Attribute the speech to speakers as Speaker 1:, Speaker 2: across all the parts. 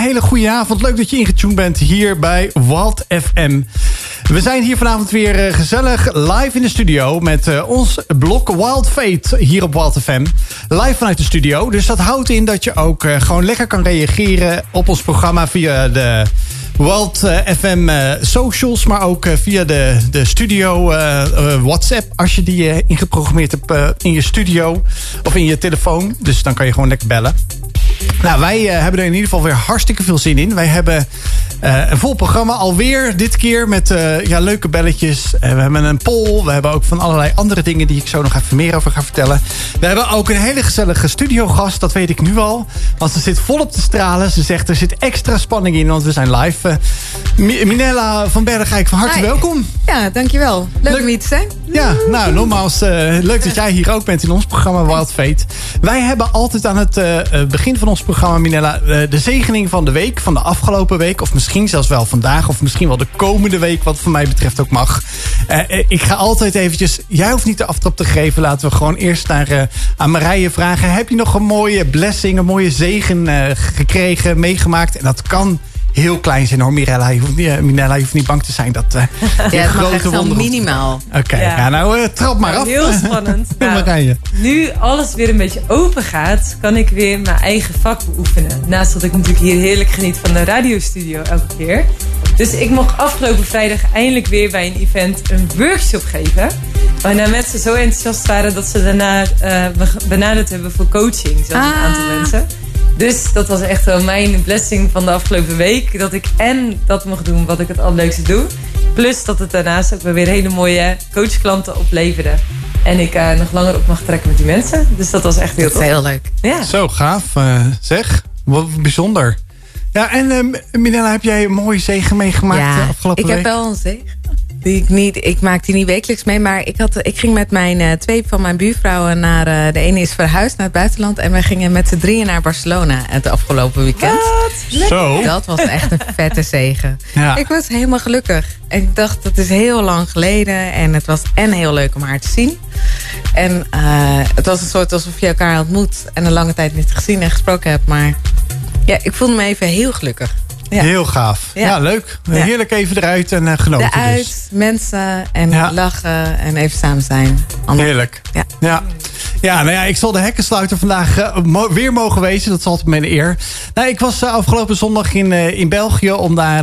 Speaker 1: hele goede avond. Leuk dat je ingetuned bent hier bij Walt FM. We zijn hier vanavond weer eh, gezellig live in de studio... met uh, ons blok Wild Fate hier op Walt FM. Live vanuit de studio. Dus dat houdt in dat je ook uh, gewoon lekker kan reageren op ons programma... via de Wild FM socials, maar ook via de, de studio WhatsApp... als je die ingeprogrammeerd hebt in je studio of in je telefoon. Dus dan kan je gewoon lekker bellen. Nou, wij uh, hebben er in ieder geval weer hartstikke veel zin in. Wij hebben uh, een vol programma alweer dit keer met uh, ja, leuke belletjes. we hebben een poll. We hebben ook van allerlei andere dingen die ik zo nog even meer over ga vertellen. We hebben ook een hele gezellige studiogast. Dat weet ik nu al. Want ze zit volop te stralen. Ze zegt er zit extra spanning in, want we zijn live. Minella van Bergijk, van harte
Speaker 2: Hi.
Speaker 1: welkom.
Speaker 2: Ja, dankjewel. Leuk, leuk om hier te zijn.
Speaker 1: Ja, nou, nogmaals, leuk dat jij hier ook bent in ons programma Wild Fate. Wij hebben altijd aan het begin van ons programma, Minella, de zegening van de week, van de afgelopen week. Of misschien zelfs wel vandaag, of misschien wel de komende week, wat voor mij betreft ook mag. Uh, ik ga altijd eventjes, jij hoeft niet de aftrap te geven. Laten we gewoon eerst naar, uh, aan Marije vragen. Heb je nog een mooie blessing, een mooie zegen gekregen, meegemaakt? En dat kan heel klein zijn hoor, Mirella. Je hoeft niet, Minella, je hoeft niet bang te zijn. Dat, uh,
Speaker 2: ja, het mag echt wel minimaal.
Speaker 1: Oké, okay, ja. ja. nou uh, trap maar af.
Speaker 3: Heel spannend.
Speaker 1: nou, Marije.
Speaker 3: Nu alles weer een beetje open gaat, kan ik weer mijn eigen vak beoefenen. Naast dat ik natuurlijk hier heerlijk geniet van de radiostudio elke keer. Dus ik mocht afgelopen vrijdag eindelijk weer bij een event een workshop geven. Waarna mensen zo enthousiast waren dat ze daarna uh, benaderd hebben voor coaching. Zoals ah. een aantal mensen. Dus dat was echt wel mijn blessing van de afgelopen week. Dat ik en dat mocht doen wat ik het allerleukste doe. Plus dat het daarnaast ook weer hele mooie coachklanten opleverde. En ik uh, nog langer op mag trekken met die mensen. Dus dat was echt heel
Speaker 2: dat heel leuk.
Speaker 3: Ja.
Speaker 1: Zo gaaf, uh, zeg. Wat bijzonder. Ja, en uh, Minella, heb jij een mooie zegen meegemaakt
Speaker 2: ja,
Speaker 1: afgelopen
Speaker 2: ik
Speaker 1: week?
Speaker 2: heb wel een zegen. Die ik, niet, ik maak die niet wekelijks mee, maar ik, had, ik ging met mijn uh, twee van mijn buurvrouwen naar. Uh, de ene is verhuisd naar het buitenland. En wij gingen met z'n drieën naar Barcelona het afgelopen weekend.
Speaker 3: Wat?
Speaker 1: Zo.
Speaker 2: Dat was echt een vette zegen.
Speaker 1: Ja.
Speaker 2: Ik was helemaal gelukkig. En ik dacht, dat is heel lang geleden. En het was en heel leuk om haar te zien. En uh, het was een soort alsof je elkaar had ontmoet. En een lange tijd niet gezien en gesproken hebt. Maar ja, ik voelde me even heel gelukkig. Ja.
Speaker 1: Heel gaaf. Ja, ja leuk. Heerlijk even eruit en uh, genoten.
Speaker 2: Eruit,
Speaker 1: dus.
Speaker 2: mensen en lachen en even samen zijn.
Speaker 1: Ander. Heerlijk.
Speaker 2: Ja.
Speaker 1: ja. Ja, nou ja, ik zal de hekkensluiter vandaag uh, mo weer mogen wezen. Dat is altijd mijn eer. Nou, ik was uh, afgelopen zondag in, uh, in België om daar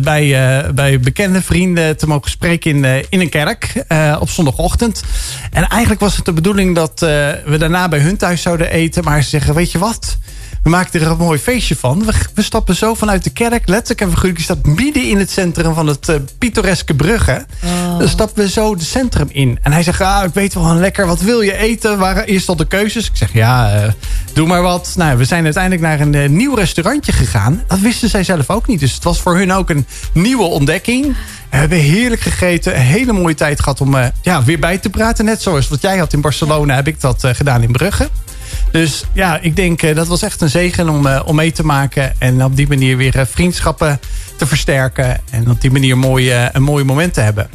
Speaker 1: bij, bij bekende vrienden te mogen spreken in, in een kerk op zondagochtend. En eigenlijk was het de bedoeling dat we daarna bij hun thuis zouden eten. Maar ze zeggen, weet je wat? We maken er een mooi feestje van. We, we stappen zo vanuit de kerk. Letterlijk en figuurlijk staat midden in het centrum van het uh, pittoreske Brugge.
Speaker 2: Oh.
Speaker 1: Dan stappen we zo de centrum in. En hij zegt, ah, ik weet wel een lekker, wat wil je eten? Waren eerst al de keuzes? Ik zeg, ja, uh, doe maar wat. Nou, we zijn uiteindelijk naar een uh, nieuw restaurantje gegaan. Dat wisten zij zelf ook niet. Dus het was voor hun ook een nieuwe ontdekking. We hebben heerlijk gegeten. Een hele mooie tijd gehad om ja, weer bij te praten. Net zoals wat jij had in Barcelona, heb ik dat gedaan in Brugge. Dus ja, ik denk uh, dat was echt een zegen om, uh, om mee te maken. En op die manier weer uh, vriendschappen te versterken. En op die manier mooie, een mooie moment te hebben.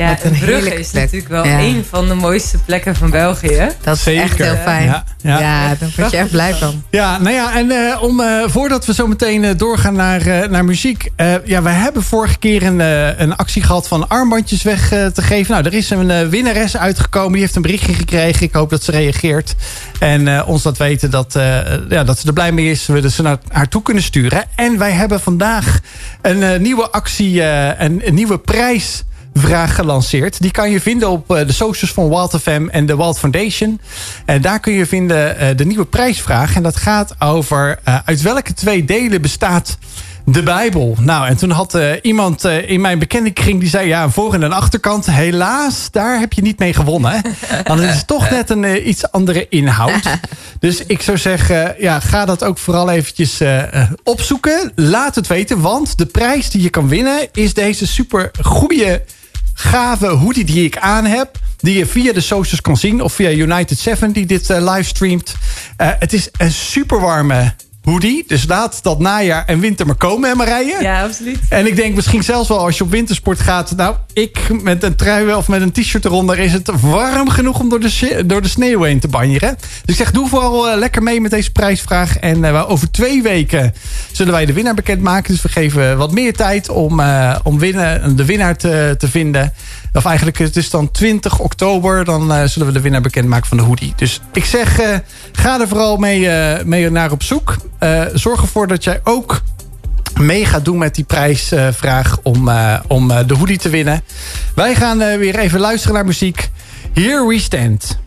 Speaker 3: Ja, een Brugge is plek. natuurlijk wel ja. een van de mooiste plekken van België.
Speaker 2: Dat is
Speaker 1: Zeker.
Speaker 2: echt heel fijn.
Speaker 1: Ja,
Speaker 2: ja. ja daar word je echt blij van.
Speaker 1: Ja, nou ja, en uh, om, uh, voordat we zo meteen uh, doorgaan naar, naar muziek. ja, wij hebben vorige keer een, een actie gehad van armbandjes weg te geven. Nou, er is een winnares uitgekomen. Die heeft een berichtje gekregen. Ik hoop dat ze reageert. En ons laat weten dat, ja, dat ze er blij mee is. We ze naar haar toe kunnen sturen. En wij hebben vandaag een nieuwe actie, een, een nieuwe prijs vraag gelanceerd. Die kan je vinden op uh, de socials van Wild FM en de Wild Foundation. En daar kun je vinden uh, de nieuwe prijsvraag. En dat gaat over uh, uit welke twee delen bestaat de Bijbel. Nou, en toen had iemand in mijn bekendingkring die zei... ja, een voor- en een achterkant. Helaas, daar heb je niet mee gewonnen. Want het is toch net een iets andere inhoud. Dus ik zou zeggen, ja, ga dat ook vooral eventjes opzoeken. Laat het weten, want de prijs die je kan winnen... is deze super goede gave hoodie die ik aan heb. Die je via de socials kan zien. Of via United 7 die dit uh, livestreamt. Uh, het is een super warme
Speaker 4: hoodie. Dus laat dat najaar en winter maar komen, hè Marije?
Speaker 3: Ja, absoluut.
Speaker 4: En ik denk misschien zelfs wel als je op wintersport gaat... nou, ik met een trui of met een t-shirt eronder... is het warm genoeg om door de, door de sneeuw heen te banjeren. Dus ik zeg, doe vooral uh, lekker mee met deze prijsvraag. En uh, over twee weken zullen wij de winnaar bekendmaken. Dus we geven wat meer tijd om, uh, om winnen, de winnaar te, te vinden. Of eigenlijk, het is dan 20 oktober. Dan zullen we de winnaar bekendmaken van de hoodie. Dus ik zeg, ga er vooral mee, mee naar op zoek. zorg ervoor dat jij ook mee gaat doen met die prijsvraag om, om de hoodie te winnen. Wij gaan weer even luisteren naar muziek. Here we stand.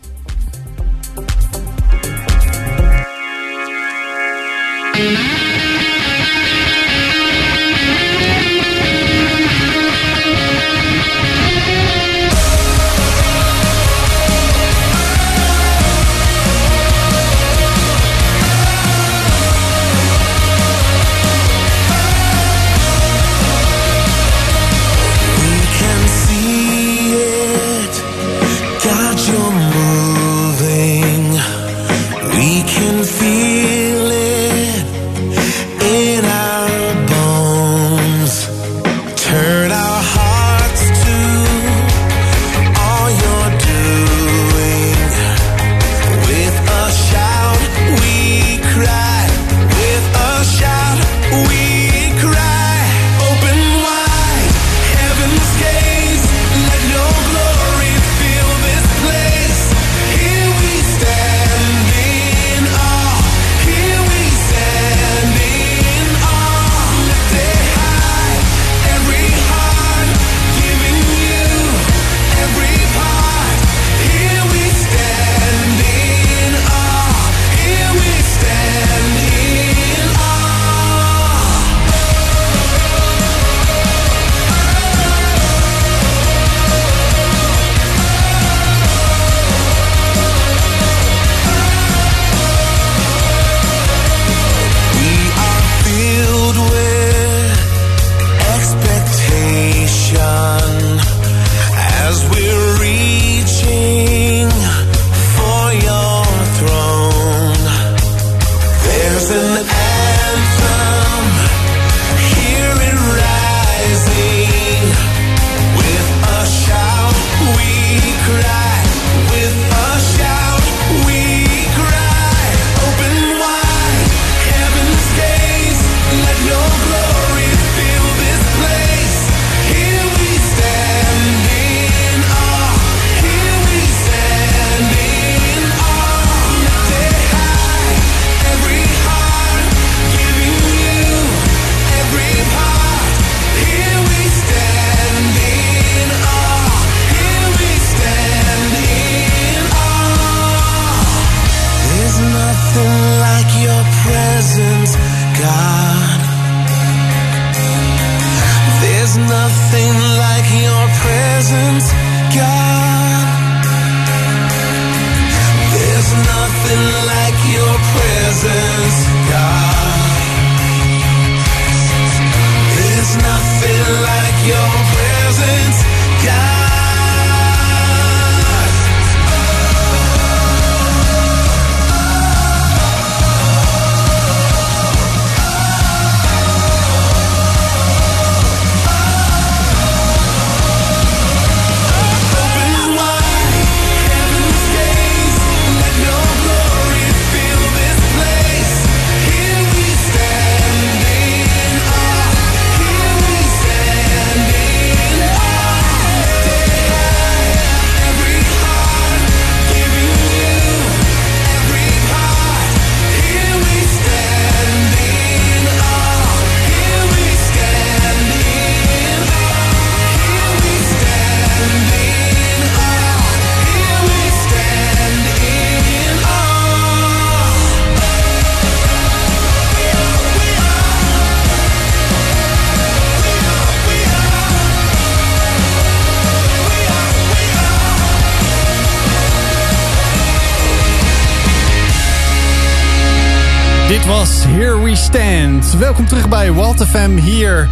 Speaker 4: Welkom terug bij Walt FM hier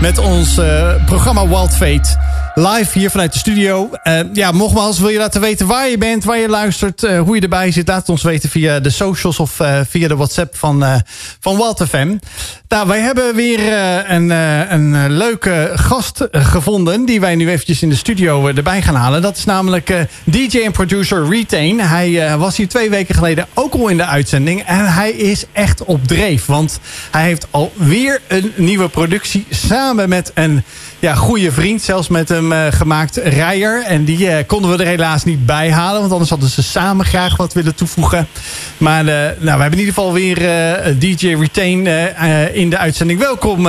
Speaker 4: met ons uh, programma Wild Fate.
Speaker 1: Live hier vanuit de studio. Uh, ja, nogmaals, wil je laten weten waar je bent, waar je luistert, uh, hoe je erbij zit. Laat het ons weten via de socials of uh, via de WhatsApp van, van Walt FM. Nou, wij hebben weer een, een leuke gast gevonden... die wij nu eventjes in de studio erbij gaan halen. Dat is namelijk DJ en producer Retain. Hij was hier twee weken geleden ook al in de uitzending. En hij is echt op dreef, want hij heeft alweer een nieuwe productie... samen met een ja, goede vriend, zelfs met hem uh, gemaakt, Rijer. En die uh, konden we er helaas niet bij halen, want anders hadden ze samen graag wat willen toevoegen. Maar uh, nou, we hebben in ieder geval weer DJ Retain in de uitzending. Welkom,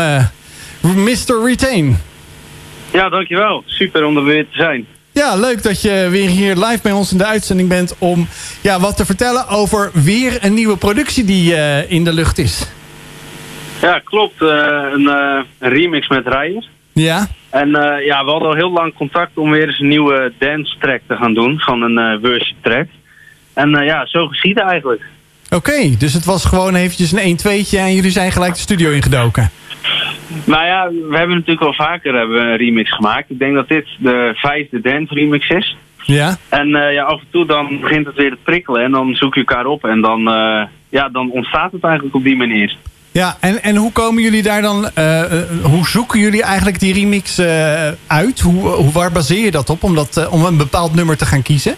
Speaker 1: Mr. Retain.
Speaker 5: Ja, dankjewel. Super om er weer te zijn.
Speaker 1: Ja, leuk dat je weer hier live bij ons in de uitzending bent om ja, wat te vertellen over weer een nieuwe productie die in de lucht is.
Speaker 5: Ja, klopt. een, remix met Rijer.
Speaker 1: Ja.
Speaker 5: En uh, ja, we hadden al heel lang contact om weer eens een nieuwe dance track te gaan doen. Van een uh, worship track. En uh, ja, zo geschiedde eigenlijk.
Speaker 1: Oké, okay, dus het was gewoon eventjes een 1-2'tje en jullie zijn gelijk de studio ingedoken.
Speaker 5: Nou ja, we hebben natuurlijk al vaker hebben een remix gemaakt. Ik denk dat dit de vijfde dance remix is.
Speaker 1: Ja.
Speaker 5: En ja, af en toe dan begint het weer te prikkelen en dan zoek je elkaar op. En dan, ja, dan ontstaat het eigenlijk op die manier.
Speaker 1: Ja, en, en hoe komen jullie daar dan, uh, hoe zoeken jullie eigenlijk die remix uh, uit? Hoe, hoe, waar baseer je dat op om, dat, om een bepaald nummer te gaan kiezen?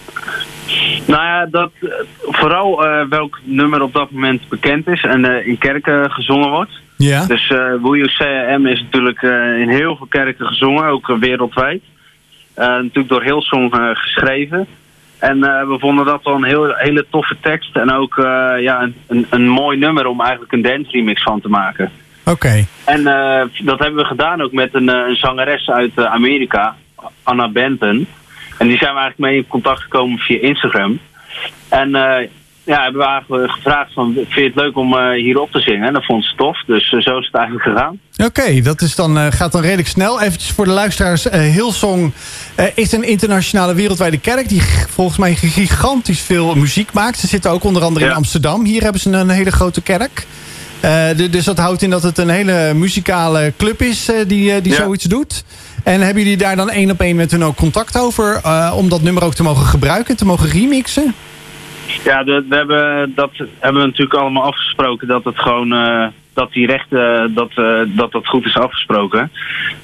Speaker 5: Nou ja, dat, vooral welk nummer op dat moment bekend is en in kerken gezongen wordt.
Speaker 1: Ja.
Speaker 5: Dus uh, Will You Say M is natuurlijk in heel veel kerken gezongen, ook wereldwijd. natuurlijk door heel song geschreven. En uh, we vonden dat wel een heel, hele toffe tekst. En ook uh, ja, een, een, mooi nummer om eigenlijk een dance remix van te maken.
Speaker 1: Oké. Okay.
Speaker 5: En uh, dat hebben we gedaan ook met een, een zangeres uit Amerika, Anna Benton. En die zijn we eigenlijk mee in contact gekomen via Instagram. En ja, hebben we eigenlijk gevraagd van, vind je het leuk om uh, hier op te zingen? En dat vond ze tof, dus uh, zo is het eigenlijk gegaan.
Speaker 1: Oké, okay, dat is dan, uh, gaat dan redelijk snel. Eventjes voor de luisteraars, Hillsong is een internationale wereldwijde kerk... die volgens mij gigantisch veel muziek maakt. Ze zitten ook onder andere ja. in Amsterdam. Hier hebben ze een hele grote kerk. dus dat houdt in dat het een hele muzikale club is die, die ja. zoiets doet. En hebben jullie daar dan één op één met hun ook contact over... om dat nummer ook te mogen gebruiken, te mogen remixen?
Speaker 5: Ja, de, we hebben, dat hebben we natuurlijk allemaal afgesproken dat het gewoon uh, dat die rechten dat, uh, dat dat goed is afgesproken.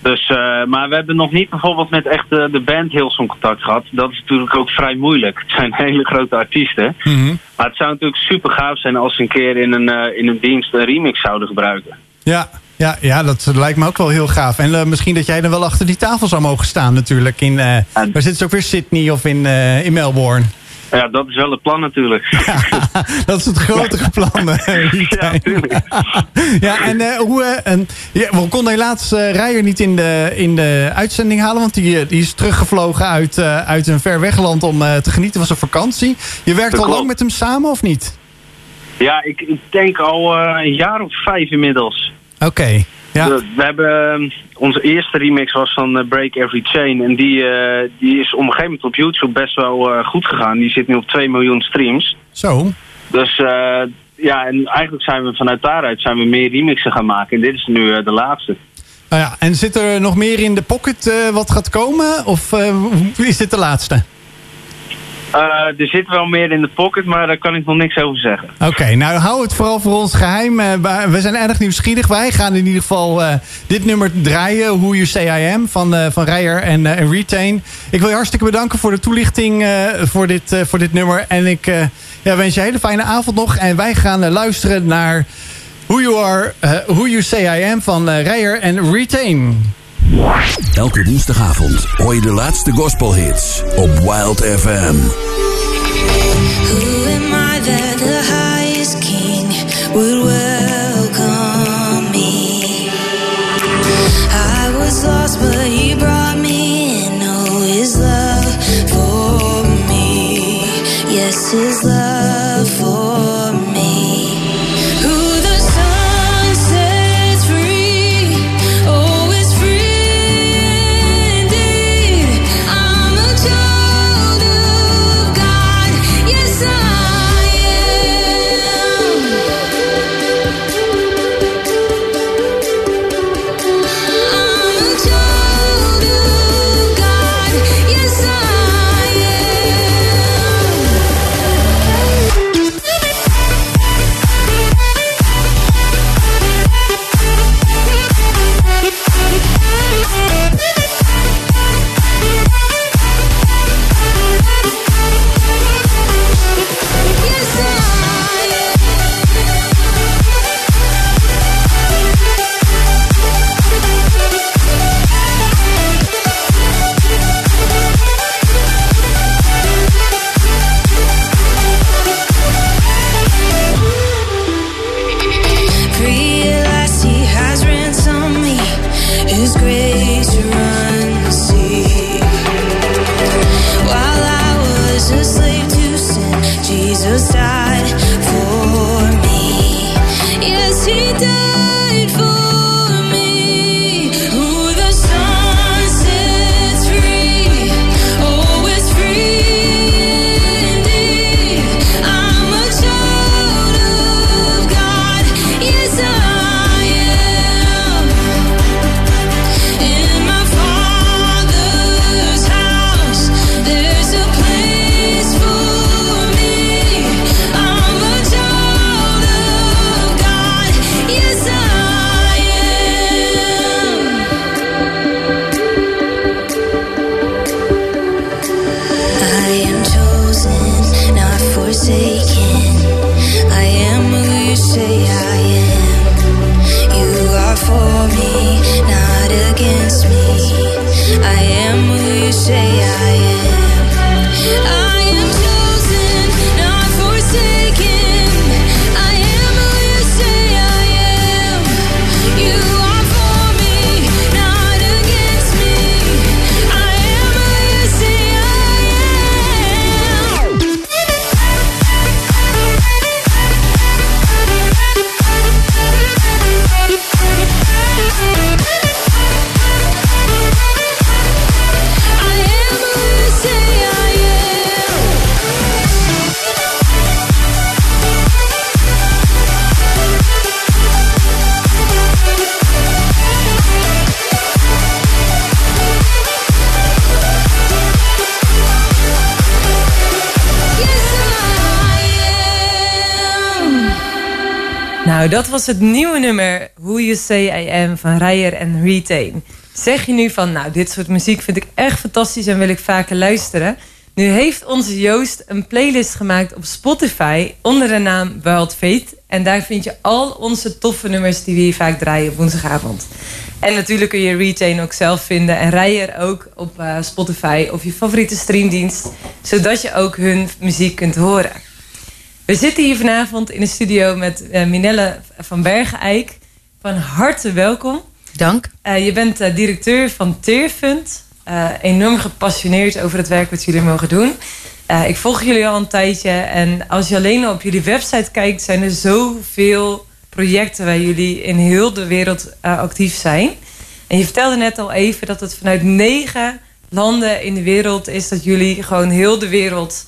Speaker 5: Dus, uh, maar we hebben nog niet bijvoorbeeld met echt de, band Hillsong contact gehad. Dat is natuurlijk ook vrij moeilijk. Het zijn hele grote artiesten.
Speaker 1: Mm -hmm.
Speaker 5: Maar het zou natuurlijk super gaaf zijn als ze een keer in een, in een dienst een remix zouden gebruiken.
Speaker 1: Ja, ja, ja, dat lijkt me ook wel heel gaaf. En uh, misschien dat jij dan wel achter die tafel zou mogen staan natuurlijk. In, uh, waar zit ze ook weer? Sydney of in, uh, in Melbourne?
Speaker 5: Ja, dat is wel het plan natuurlijk.
Speaker 1: Ja, dat is het grotere plan.
Speaker 5: ja, natuurlijk.
Speaker 1: ja, en uh, hoe... Uh, en, ja, we konden helaas uh, Rijer niet in de, in de uitzending halen... want die, die is teruggevlogen uit, uit een ver wegland om te genieten van zijn vakantie. Je werkt al lang met hem samen of niet?
Speaker 5: Ja, ik, ik denk al een jaar of vijf inmiddels.
Speaker 1: Oké. Okay. Ja.
Speaker 5: We, we hebben, onze eerste remix was van uh, Break Every Chain. En die, uh, die is op een gegeven moment op YouTube best wel uh, goed gegaan. Die zit nu op 2 miljoen streams.
Speaker 1: Zo.
Speaker 5: Dus ja, en eigenlijk zijn we vanuit daaruit zijn we meer remixen gaan maken. En dit is nu de laatste.
Speaker 1: Nou ja, en zit er nog meer in de pocket wat gaat komen? Of is dit de laatste?
Speaker 5: Uh, er zit wel meer in de pocket, maar daar kan ik nog niks over zeggen.
Speaker 1: Oké, nou hou het vooral voor ons geheim. Uh, we zijn erg nieuwsgierig. Wij gaan in ieder geval uh, dit nummer draaien. Who You Say I Am van, van Rijer en, en, Retain. Ik wil je hartstikke bedanken voor de toelichting voor, dit, voor dit nummer. En ik ja, wens je een hele fijne avond nog. En wij gaan luisteren naar Who You, Are, Who you Say I Am van Rijer en Retain.
Speaker 6: Elke woensdagavond hoor je de laatste gospelhits op Wild FM.
Speaker 7: Who am I that the highest king would welcome me? I was lost, but he brought me in. Oh, his love for me. Yes, his love
Speaker 3: dat was het nieuwe nummer Who You Say I Am van Rijer en Retain. Zeg je nu van, nou, dit soort muziek vind ik echt fantastisch en wil ik vaker luisteren. Nu heeft onze Joost een playlist gemaakt op Spotify onder de naam Wild Fate. En daar vind je al onze toffe nummers die we hier vaak draaien op woensdagavond. En natuurlijk kun je Retain ook zelf vinden en Rijer ook op eh, Spotify of je favoriete streamdienst. Zodat je ook hun muziek kunt horen. We zitten hier vanavond in de studio met uh, Minelle van Bergen-Eik. Van harte welkom.
Speaker 2: Dank.
Speaker 3: Uh, je bent uh, directeur van Teerfund. enorm gepassioneerd over het werk wat jullie mogen doen. ik volg jullie al een tijdje. En als je alleen al op jullie website kijkt... zijn er zoveel projecten waar jullie in heel de wereld actief zijn. En je vertelde net al even dat het vanuit negen landen in de wereld is... dat jullie gewoon heel de wereld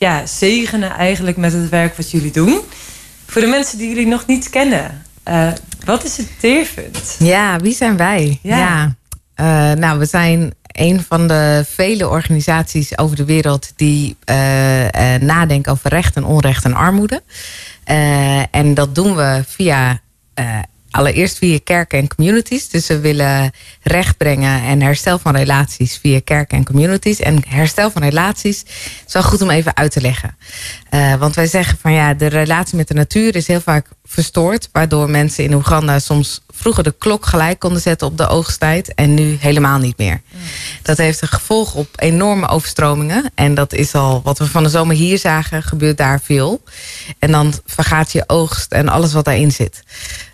Speaker 3: ja, zegenen eigenlijk met het werk wat jullie doen. Voor de mensen die jullie nog niet kennen, uh, wat is het Teerfund?
Speaker 2: Ja, wie zijn wij? Ja. ja. Uh, nou, we zijn een van de vele organisaties over de wereld die uh, nadenken over recht en onrecht en armoede. en dat doen we via allereerst via kerken en communities. Dus we willen recht brengen en herstel van relaties via kerken en communities. En herstel van relaties is wel goed om even uit te leggen. Uh, want wij zeggen van ja, de relatie met de natuur is heel vaak verstoord. Waardoor mensen in Oeganda soms vroeger de klok gelijk konden zetten op de oogsttijd. En nu helemaal niet meer. Dat heeft een gevolg op enorme overstromingen. En dat is al wat we van de zomer hier zagen, gebeurt daar veel. En dan vergaat je oogst en alles wat daarin zit.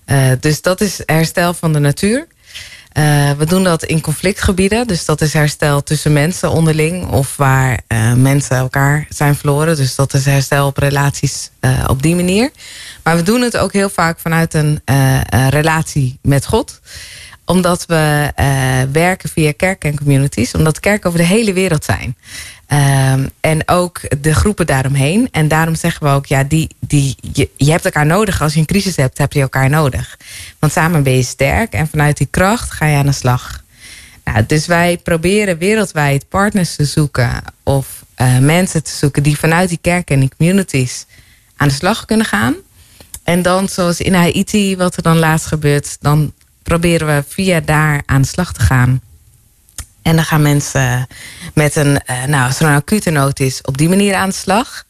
Speaker 2: Uh, dus dat is herstel van de natuur. Uh, we doen dat in conflictgebieden. Dus dat is herstel tussen mensen onderling. Of waar uh, mensen elkaar zijn verloren. Dus dat is herstel op relaties op die manier. Maar we doen het ook heel vaak vanuit een relatie met God omdat we werken via kerken en communities. Omdat kerken over de hele wereld zijn. Um, en ook de groepen daaromheen. En daarom zeggen we ook, ja, die, die, je, hebt elkaar nodig. Als je een crisis hebt, heb je elkaar nodig. Want samen ben je sterk en vanuit die kracht ga je aan de slag. Nou, dus wij proberen wereldwijd partners te zoeken of uh, mensen te zoeken die vanuit die kerken en die communities aan de slag kunnen gaan. En dan, zoals in Haiti, wat er dan laatst gebeurt, dan proberen we via daar aan de slag te gaan. En dan gaan mensen met een, uh, nou, als er een acute nood is, op die manier aan de slag.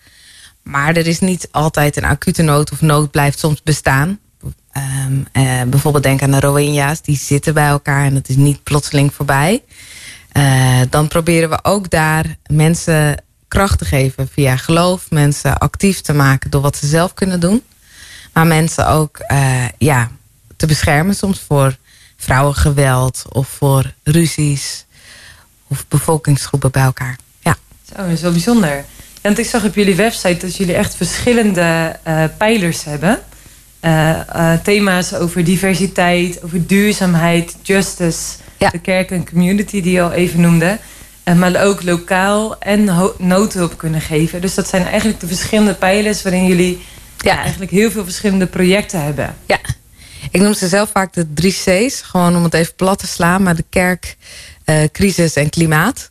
Speaker 2: Maar er is niet altijd een acute nood of nood blijft soms bestaan. Um, uh, bijvoorbeeld denk aan de Rohingya's, die zitten bij elkaar en dat is niet plotseling voorbij. Uh, dan proberen we ook daar mensen kracht te geven via geloof, mensen actief te maken door wat ze zelf kunnen doen. Maar mensen ook ja, te beschermen soms voor vrouwengeweld of voor ruzies of bevolkingsgroepen bij elkaar. Ja.
Speaker 3: Zo, dat is wel bijzonder. Want ik zag op jullie website dat jullie echt verschillende uh, pijlers hebben. Uh, uh, thema's over diversiteit, over duurzaamheid, justice, ja. de kerk en community die je al even noemde. maar ook lokaal en noodhulp kunnen geven. Dus dat zijn eigenlijk de verschillende pijlers waarin jullie ja. eigenlijk heel veel verschillende projecten hebben.
Speaker 2: Ja, ik noem ze zelf vaak de drie C's. Gewoon om het even plat te slaan. Maar de kerk, uh, crisis en klimaat.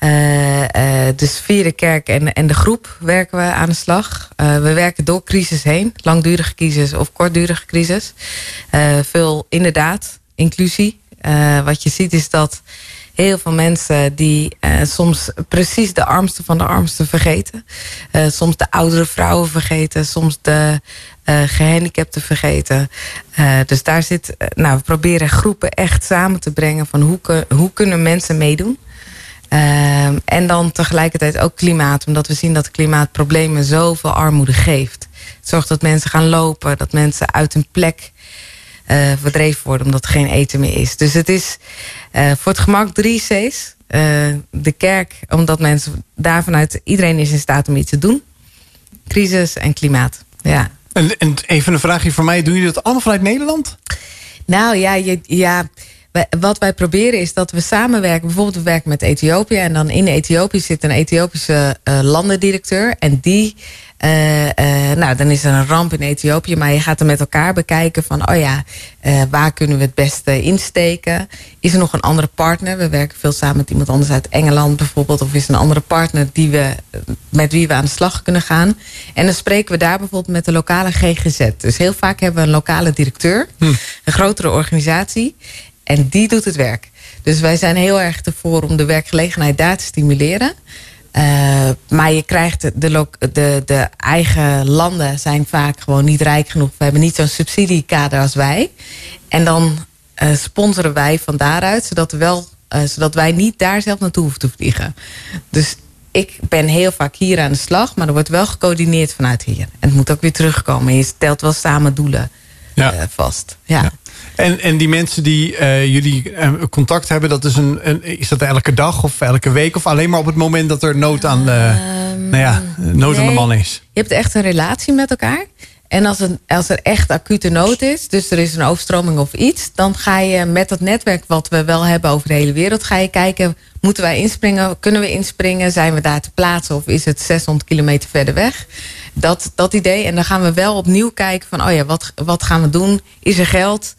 Speaker 2: Uh, uh, dus via de kerk en, en de groep werken we aan de slag. we werken door crisis heen. Langdurige crisis of kortdurige crisis. veel inderdaad, inclusie. wat je ziet is dat heel veel mensen die soms precies de armste van de armsten vergeten. Soms de oudere vrouwen vergeten, soms de gehandicapten vergeten. dus daar zit, nou, we proberen groepen echt samen te brengen van hoe, hoe kunnen mensen meedoen. en dan tegelijkertijd ook klimaat, omdat we zien dat klimaatproblemen zoveel armoede geeft. Het zorgt dat mensen gaan lopen, dat mensen uit hun plek verdreven worden omdat er geen eten meer is. Dus het is voor het gemak drie C's. De kerk, omdat mensen daar vanuit iedereen is in staat om iets te doen. Crisis en klimaat. Ja.
Speaker 1: En, en even een vraagje voor mij. Doen jullie dat allemaal vanuit Nederland?
Speaker 2: Nou ja, je, ja wat wij proberen is dat we samenwerken. Bijvoorbeeld we werken met Ethiopië. En dan in Ethiopië zit een Ethiopische eh, landendirecteur. En die, eh, eh, nou dan is er een ramp in Ethiopië. Maar je gaat er met elkaar bekijken van, oh ja, eh, waar kunnen we het beste insteken? Is er nog een andere partner? We werken veel samen met iemand anders uit Engeland bijvoorbeeld. Of is er een andere partner die we, met wie we aan de slag kunnen gaan? En dan spreken we daar bijvoorbeeld met de lokale GGZ. Dus heel vaak hebben we een lokale directeur, een grotere organisatie. En die doet het werk. Dus wij zijn heel erg ervoor om de werkgelegenheid daar te stimuleren. Eh, maar je krijgt de, de, de, eigen landen zijn vaak gewoon niet rijk genoeg. We hebben niet zo'n subsidiekader als wij. En dan eh, sponsoren wij van daaruit, zodat, we wel, eh, zodat wij niet daar zelf naartoe hoeven te vliegen. Dus ik ben heel vaak hier aan de slag, maar er wordt wel gecoördineerd vanuit hier. En het moet ook weer terugkomen. Je stelt wel samen doelen
Speaker 1: Ja.
Speaker 2: vast. Ja.
Speaker 1: Ja. En, en die mensen die eh, jullie eh, contact hebben, dat is, een, een, is dat elke dag of elke week? Of alleen maar op het moment dat er nood aan, de, nou ja, nood aan de man is?
Speaker 2: Je hebt echt een relatie met elkaar. En als, een, als er echt acute nood is, dus er is een overstroming of iets, dan ga je met dat netwerk wat we wel hebben over de hele wereld, ga je kijken, moeten wij inspringen? Kunnen we inspringen? Zijn we daar te plaatsen of is het 600 kilometer verder weg? Dat, dat idee. En dan gaan we wel opnieuw kijken van, oh ja, wat, wat gaan we doen? Is er geld?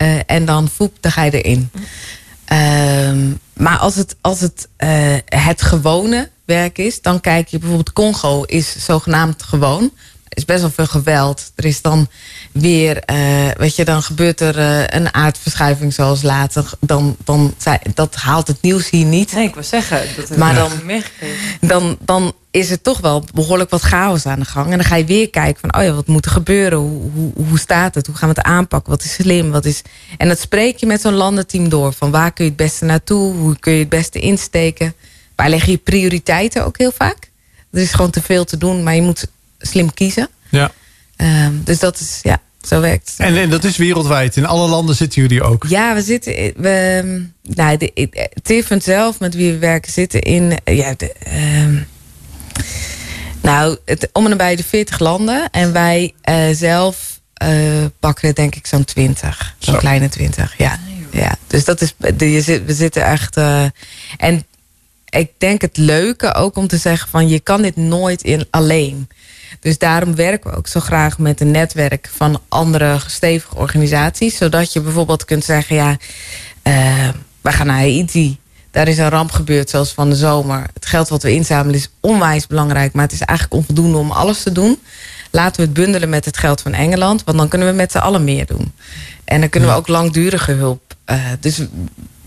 Speaker 2: Eh, en dan voep, dan ga je erin. Ehm, maar als het, als het, eh, het gewone werk is, dan kijk je bijvoorbeeld Congo is zogenaamd gewoon. Is best wel veel geweld. Er is dan weer, eh, weet je, dan gebeurt er eh, een aardverschuiving zoals later. Dan, dan, zei- dat haalt het nieuws hier niet.
Speaker 3: Nee, ik wil zeggen, dat
Speaker 2: Maar dan-. Dan, dan is er toch wel behoorlijk wat chaos aan de gang. En dan ga je weer kijken van, oh ja, wat moet er gebeuren? Hoe, hoe, hoe staat het? Hoe gaan we het aanpakken? Wat is slim? Wat is... En dat spreek je met zo'n landenteam door. Van waar kun je het beste naartoe? Hoe kun je het beste insteken? Waar leg je prioriteiten ook heel vaak? Er is gewoon te veel te doen, maar je moet slim kiezen.
Speaker 1: Ja.
Speaker 2: Ehm, dus dat is, ja, zo werkt het.
Speaker 1: En, en dat is wereldwijd. In alle landen zitten jullie ook.
Speaker 2: Ja, we zitten. We, nou, de, eh, zelf, met wie we werken, zitten in. eh, Ja, de, ehm, nou, het, om en bij de 40 landen. En wij eh, zelf pakken er denk ik zo'n 20. Zo'n
Speaker 1: Zo.
Speaker 2: kleine 20, ja. ja. Dus dat is. de- we zitten echt. en ik denk het leuke ook om te zeggen van je kan dit nooit in alleen. Dus daarom werken we ook zo graag met een netwerk van andere stevige organisaties. Zodat je bijvoorbeeld kunt zeggen, ja, eh, we gaan naar Haiti. Daar is een ramp gebeurd, zoals van de zomer. Het geld wat we inzamelen is onwijs belangrijk, maar het is eigenlijk onvoldoende om alles te doen. Laten we het bundelen met het geld van Engeland, want dan kunnen we met z'n allen meer doen. En dan kunnen we ook langdurige hulp. eh, dus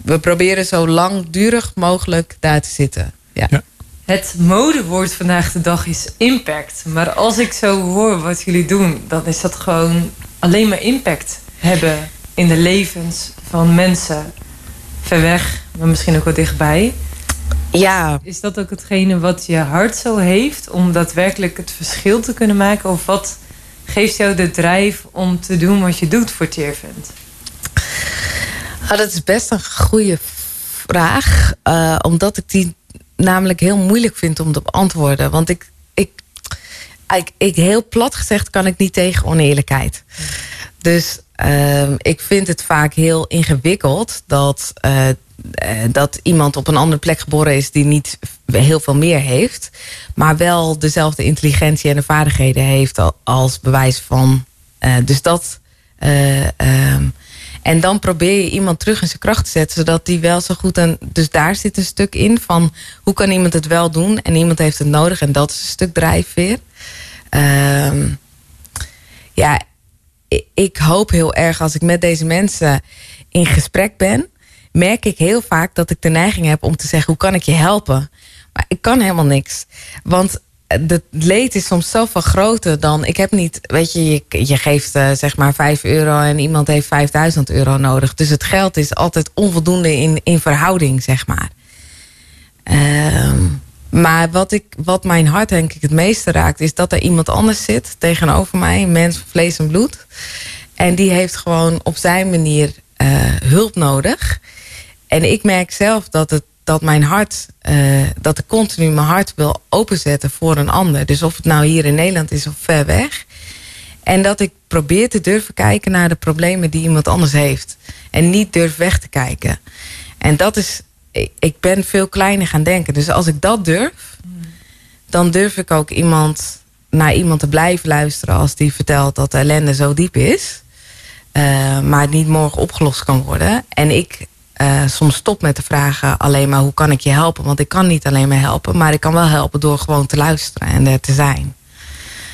Speaker 2: we proberen zo langdurig mogelijk daar te zitten. Ja.
Speaker 1: Ja.
Speaker 3: Het modewoord vandaag de dag is impact. Maar als ik zo hoor wat jullie doen, dan is dat gewoon alleen maar impact hebben in de levens van mensen ver weg, maar misschien ook wel dichtbij.
Speaker 2: ja,
Speaker 3: Is dat ook hetgene wat je hart zo heeft om daadwerkelijk het verschil te kunnen maken? Of wat geeft jou de drijf om te doen wat je doet voor Tearvent?
Speaker 2: Ah, dat is best een goede vraag. eh, omdat ik die namelijk heel moeilijk vind om te beantwoorden. Want ik, ik, ik, heel plat gezegd kan ik niet tegen oneerlijkheid. Dus ehm, ik vind het vaak heel ingewikkeld dat, eh, eh, dat iemand op een andere plek geboren is die niet heel veel meer heeft, maar wel dezelfde intelligentie en de vaardigheden heeft al- als bewijs van. eh, dus dat. eh, ehm, en dan probeer je iemand terug in zijn kracht te zetten, zodat die wel zo goed. En dus daar zit een stuk in van hoe kan iemand het wel doen en iemand heeft het nodig en dat is een stuk drijfveer. Ehm, ja, ik- ik hoop heel erg als ik met deze mensen in gesprek ben, merk ik heel vaak dat ik de neiging heb om te zeggen: hoe kan ik je helpen? Maar ik kan helemaal niks. Want het leed is soms zoveel groter dan. Ik heb niet, weet je, je, geeft eh, zeg maar 5 euro en iemand heeft 5000 euro nodig. Dus het geld is altijd onvoldoende in, in verhouding, zeg maar. Ehm, maar wat, ik, wat mijn hart denk ik het meeste raakt, is dat er iemand anders zit tegenover mij, een mens van vlees en bloed. En die heeft gewoon op zijn manier eh, hulp nodig. En ik merk zelf dat, het, dat mijn hart, eh, dat ik continu mijn hart wil openzetten voor een ander. Dus of het nou hier in Nederland is of ver weg. En dat ik probeer te durven kijken naar de problemen die iemand anders heeft. En niet durf weg te kijken. En dat is, ik- ben veel kleiner gaan denken. Dus als ik dat durf, dan durf ik ook iemand naar iemand te blijven luisteren als die vertelt dat de ellende zo diep is. eh, maar het niet morgen opgelost kan worden. En ik eh, soms stop met te vragen alleen maar hoe kan ik je helpen. Want ik kan niet alleen maar helpen, maar ik kan wel helpen door gewoon te luisteren en er te zijn.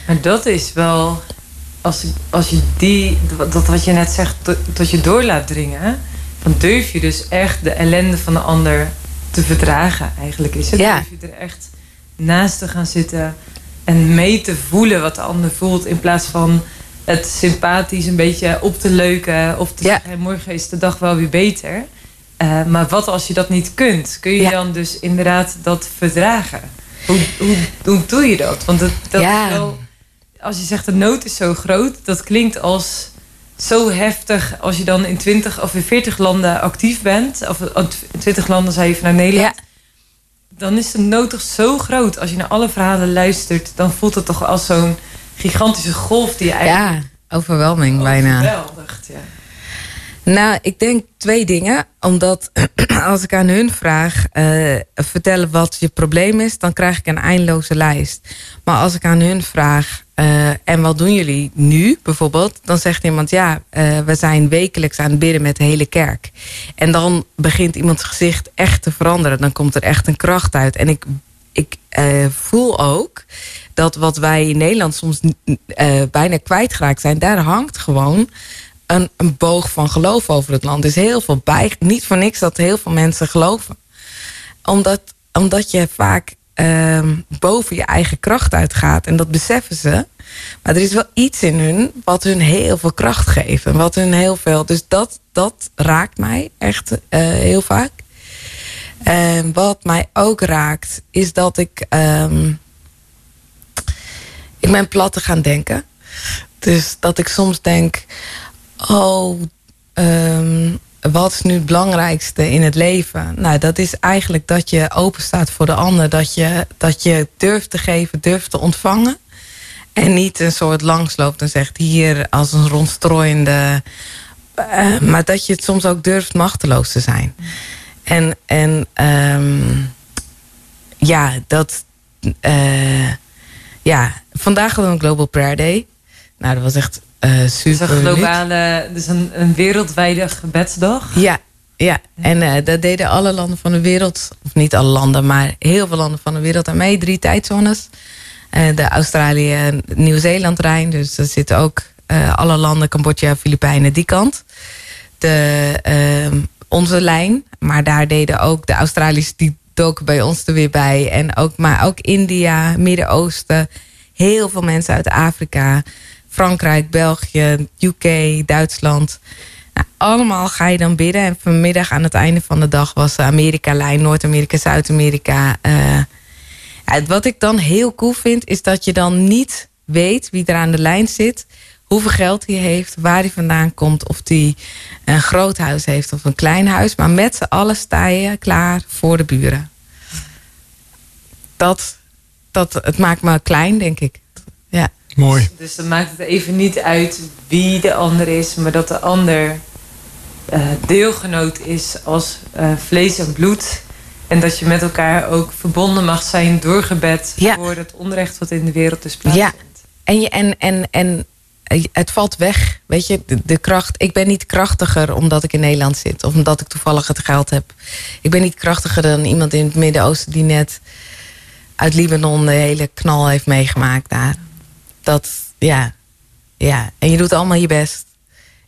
Speaker 3: Maar dat is wel, als, als je die, dat wat je net zegt, tot, je door laat dringen, dan durf je dus echt de ellende van de ander te verdragen, eigenlijk is het.
Speaker 2: Ja.
Speaker 3: Durf je er echt naast te gaan zitten en mee te voelen wat de ander voelt, in plaats van het sympathisch een beetje op te leuken of te
Speaker 2: Ja.
Speaker 3: zeggen, "Hey, morgen is de dag wel weer beter. Eh, maar wat als je dat niet kunt? Kun je
Speaker 2: Ja.
Speaker 3: dan dus inderdaad dat verdragen? Hoe, hoe, hoe doe je dat? Want dat, dat
Speaker 2: Ja.
Speaker 3: is wel als je zegt de nood is zo groot, dat klinkt als zo heftig als je dan in 20 of in 40 landen actief bent. Of eh, in 20 landen zei je vanuit Nederland.
Speaker 2: Ja.
Speaker 3: Dan is de nood toch zo groot. Als je naar alle verhalen luistert, dan voelt het toch als zo'n gigantische golf die je eigenlijk
Speaker 2: Ja, overweldiging bijna.
Speaker 3: overweldigt. Ja.
Speaker 2: Nou, ik denk twee dingen. Omdat als ik aan hun vraag eh, vertellen wat je probleem is, dan krijg ik een eindeloze lijst. Maar als ik aan hun vraag, eh, en wat doen jullie nu bijvoorbeeld? Dan zegt iemand, ja, eh, we zijn wekelijks aan het bidden met de hele kerk. En dan begint iemands gezicht echt te veranderen. Dan komt er echt een kracht uit. En ik, ik voel ook dat wat wij in Nederland soms bijna kwijtgeraakt zijn, daar hangt gewoon een, een boog van geloof over het land. Er is heel veel bij. Niet voor niks dat heel veel mensen geloven. Omdat, omdat je vaak ehm, boven je eigen kracht uitgaat. En dat beseffen ze. Maar er is wel iets in hun wat hun heel veel kracht geeft. En wat hun heel veel. Dus dat, dat raakt mij echt eh, heel vaak. En wat mij ook raakt, is dat ik. ehm, ik ben plat te gaan denken. Dus dat ik soms denk: oh, ehm, wat is nu het belangrijkste in het leven? Nou, dat is eigenlijk dat je open staat voor de ander. Dat je, dat je durft te geven, durft te ontvangen. En niet een soort langsloopt en zegt hier als een rondstrooiende. eh, maar dat je het soms ook durft machteloos te zijn. En, en ehm, ja, dat. eh, ja, vandaag hadden we een Global Prayer Day. Nou, dat was echt eh
Speaker 3: Het is
Speaker 2: super.
Speaker 3: een globale, dus een, een wereldwijde gebedsdag.
Speaker 2: Ja, ja. en eh, dat deden alle landen van de wereld. Of niet alle landen, maar heel veel landen van de wereld aan mee. Drie tijdzones. Eh, de Australië en Nieuw-Zeeland-Rijn. Dus er zitten ook eh, alle landen, Cambodja, Filipijnen, die kant. De, ehm, onze lijn. Maar daar deden ook de Australiërs, die doken bij ons er weer bij. En ook, maar ook India, Midden-Oosten. Heel veel mensen uit Afrika. Frankrijk, België, UK, Duitsland. Nou, allemaal ga je dan bidden. En vanmiddag aan het einde van de dag was Amerika-lijn, Noord-Amerika, Zuid-Amerika. eh. Wat ik dan heel cool vind, is dat je dan niet weet wie er aan de lijn zit, hoeveel geld hij heeft, waar hij vandaan komt, of hij een groot huis heeft of een klein huis. Maar met z'n allen sta je klaar voor de buren. Dat, dat, het maakt me klein, denk ik. Ja.
Speaker 1: Mooi.
Speaker 3: Dus dan maakt het even niet uit wie de ander is, maar dat de ander eh, deelgenoot is als eh, vlees en bloed. En dat je met elkaar ook verbonden mag zijn door gebed
Speaker 2: Ja.
Speaker 3: voor het onrecht wat in de wereld dus plaatsvindt.
Speaker 2: En, je, en, en, en het valt weg. Weet je, de, de kracht. Ik ben niet krachtiger omdat ik in Nederland zit. Of omdat ik toevallig het geld heb. Ik ben niet krachtiger dan iemand in het Midden-Oosten die net uit Libanon de hele knal heeft meegemaakt daar. Dat, ja. Ja. En je doet allemaal je best.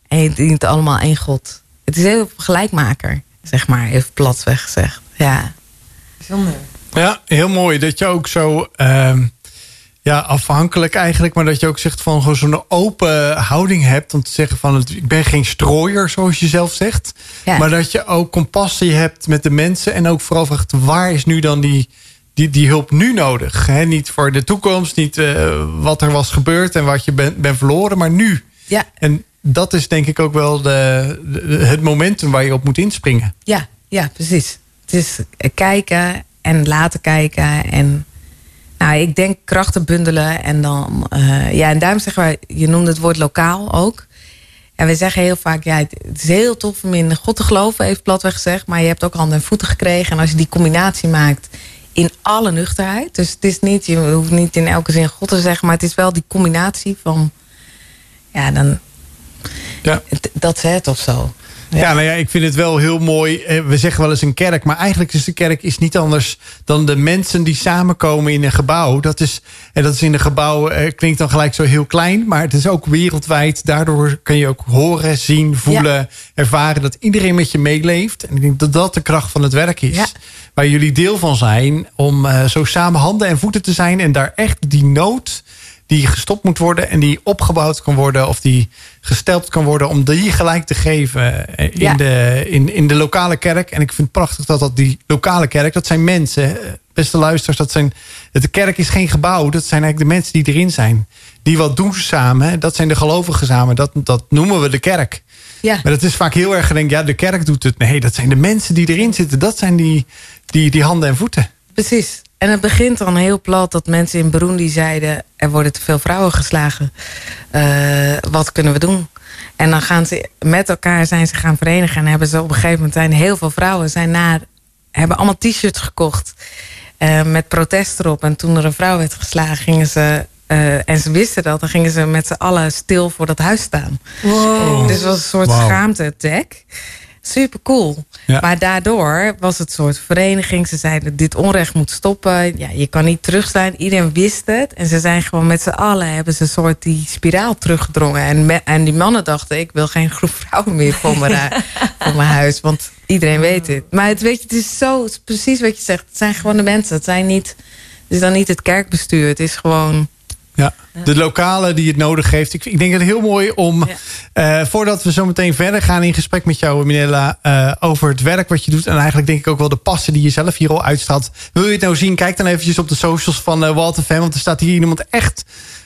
Speaker 2: En je dient allemaal één God. Het is heel gelijkmaker, zeg maar, even platweg gezegd. Ja.
Speaker 3: Bijzonder.
Speaker 1: Ja, heel mooi. Dat je ook zo ehm, ja, afhankelijk eigenlijk, maar dat je ook zegt van gewoon zo'n open houding hebt om te zeggen van het, ik ben geen strooier, zoals je zelf zegt.
Speaker 2: Ja.
Speaker 1: Maar dat je ook compassie hebt met de mensen en ook vooral vraagt waar is nu dan die, die, die hulp nu nodig? Hè? Niet voor de toekomst, niet eh, wat er was gebeurd en wat je bent ben verloren, maar nu.
Speaker 2: Ja.
Speaker 1: En dat is denk ik ook wel de, de- het momentum waar je op moet inspringen.
Speaker 2: Ja, ja, precies. Het is kijken en laten kijken en Nou, ik denk krachten bundelen en dan... eh, ja, en daarom zeggen wij, je noemde het woord lokaal ook. En we zeggen heel vaak, ja, het het is heel tof om in God te geloven, heeft Platweg gezegd. Maar je hebt ook handen en voeten gekregen. En als je die combinatie maakt in alle nuchterheid. Dus het is niet, je hoeft niet in elke zin God te zeggen. Maar het is wel die combinatie van, ja, dan...
Speaker 1: Ja.
Speaker 2: Dat is het of zo.
Speaker 1: Ja, nou ja, ik vind het wel heel mooi. Eh, We zeggen wel eens een kerk, maar eigenlijk is de kerk is niet anders dan de mensen die samenkomen in een gebouw. Dat is, en dat is in een gebouw, eh, klinkt dan gelijk zo heel klein, maar het is ook wereldwijd. Daardoor kun je ook horen, zien, voelen, ervaren dat iedereen met je meeleeft. En ik denk dat dat de kracht van het werk is.
Speaker 2: Ja.
Speaker 1: Waar jullie deel van zijn, om eh, zo samen handen en voeten te zijn en daar echt die nood die gestopt moet worden en die opgebouwd kan worden of die gesteld kan worden om die gelijk te geven eh, in,
Speaker 2: Ja.
Speaker 1: de, in, in de lokale kerk. En ik vind het prachtig dat dat die lokale kerk, dat zijn mensen, eh, beste luisteraars, dat zijn, de kerk is geen gebouw, dat zijn eigenlijk de mensen die erin zijn. Die wat doen samen, dat zijn de gelovigen samen, dat, dat noemen we de kerk.
Speaker 2: Ja.
Speaker 1: Maar dat is vaak heel erg gedenkt, ja, de kerk doet het. Nee, dat zijn de mensen die erin zitten, dat zijn die, die, die handen en voeten.
Speaker 2: Precies. En het begint dan heel plat dat mensen in Burundi zeiden... er worden te veel vrouwen geslagen. Eh, wat kunnen we doen? En dan gaan ze met elkaar zijn ze gaan verenigen... en hebben ze op een gegeven moment zijn heel veel vrouwen... Zijn naar, hebben allemaal t-shirts gekocht eh, met protest erop. En toen er een vrouw werd geslagen, gingen ze... eh, en ze wisten dat, dan gingen ze met z'n allen stil voor dat huis staan. Dus het was een soort
Speaker 1: Wauw.
Speaker 2: schaamte-attack. Super cool.
Speaker 1: Ja.
Speaker 2: Maar daardoor was het een soort vereniging. Ze zeiden, dit onrecht moet stoppen. Ja, je kan niet terugslaan. Iedereen wist het. En ze zijn gewoon met z'n allen... hebben ze een soort die spiraal teruggedrongen. En, me- en die mannen dachten... ik wil geen groep vrouwen meer voor mijn, voor mijn huis. Want iedereen weet het. Maar het, weet je, het is zo het is precies wat je zegt. Het zijn gewoon de mensen. Het, zijn niet, het is dan niet het kerkbestuur. Het is gewoon...
Speaker 1: Ja, de lokale die het nodig heeft. Ik, ik denk het heel mooi om, eh, voordat we zo meteen verder gaan in gesprek met jou, Minella, eh, over het werk wat je doet. En eigenlijk denk ik ook wel de passie die je zelf hier al uitstraalt. Wil je het nou zien? Kijk dan eventjes op de socials van uh, Walter Fan. Want er staat hier iemand echt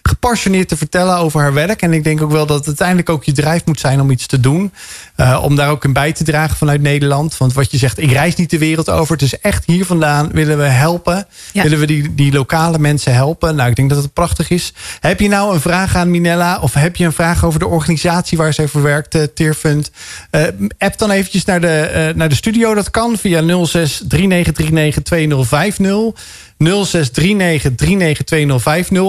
Speaker 1: gepassioneerd te vertellen over haar werk. En ik denk ook wel dat het uiteindelijk ook je drijf moet zijn om iets te doen. Uh, om daar ook in bij te dragen vanuit Nederland. Want wat je zegt, ik reis niet de wereld over. Het is echt hier vandaan willen we helpen.
Speaker 2: Ja.
Speaker 1: Willen we die, die lokale mensen helpen. Nou, ik denk dat het prachtig is. Heb je nou een vraag aan Minella? Of heb je een vraag over de organisatie waar zij voor werkt, uh, app dan eventjes naar de, uh, naar de studio. Dat kan via 06 3939 2050. 0639392050.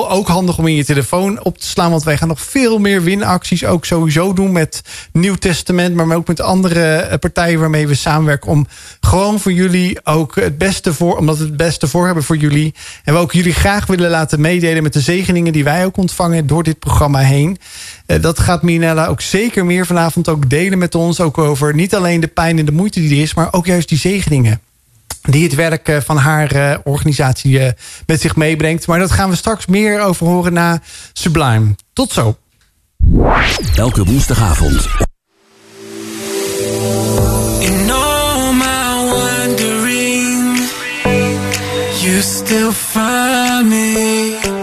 Speaker 1: Ook handig om in je telefoon op te slaan. Want wij gaan nog veel meer winacties ook sowieso doen. Met Nieuw Testament. Maar ook met andere eh, partijen waarmee we samenwerken. Om gewoon voor jullie ook het beste voor. Omdat we het beste voor hebben voor jullie. En we ook jullie graag willen laten meedelen met de zegeningen die wij ook ontvangen door dit programma heen. Uh, dat gaat Minella ook zeker meer vanavond ook delen met ons. Ook over niet alleen de pijn en de moeite die er is. Maar ook juist die zegeningen die het werk uh, van haar uh, organisatie uh, met zich meebrengt. Maar dat gaan we straks meer over horen na Sublime. Tot zo.
Speaker 6: Elke woensdagavond.
Speaker 8: In all my wandering, you still find me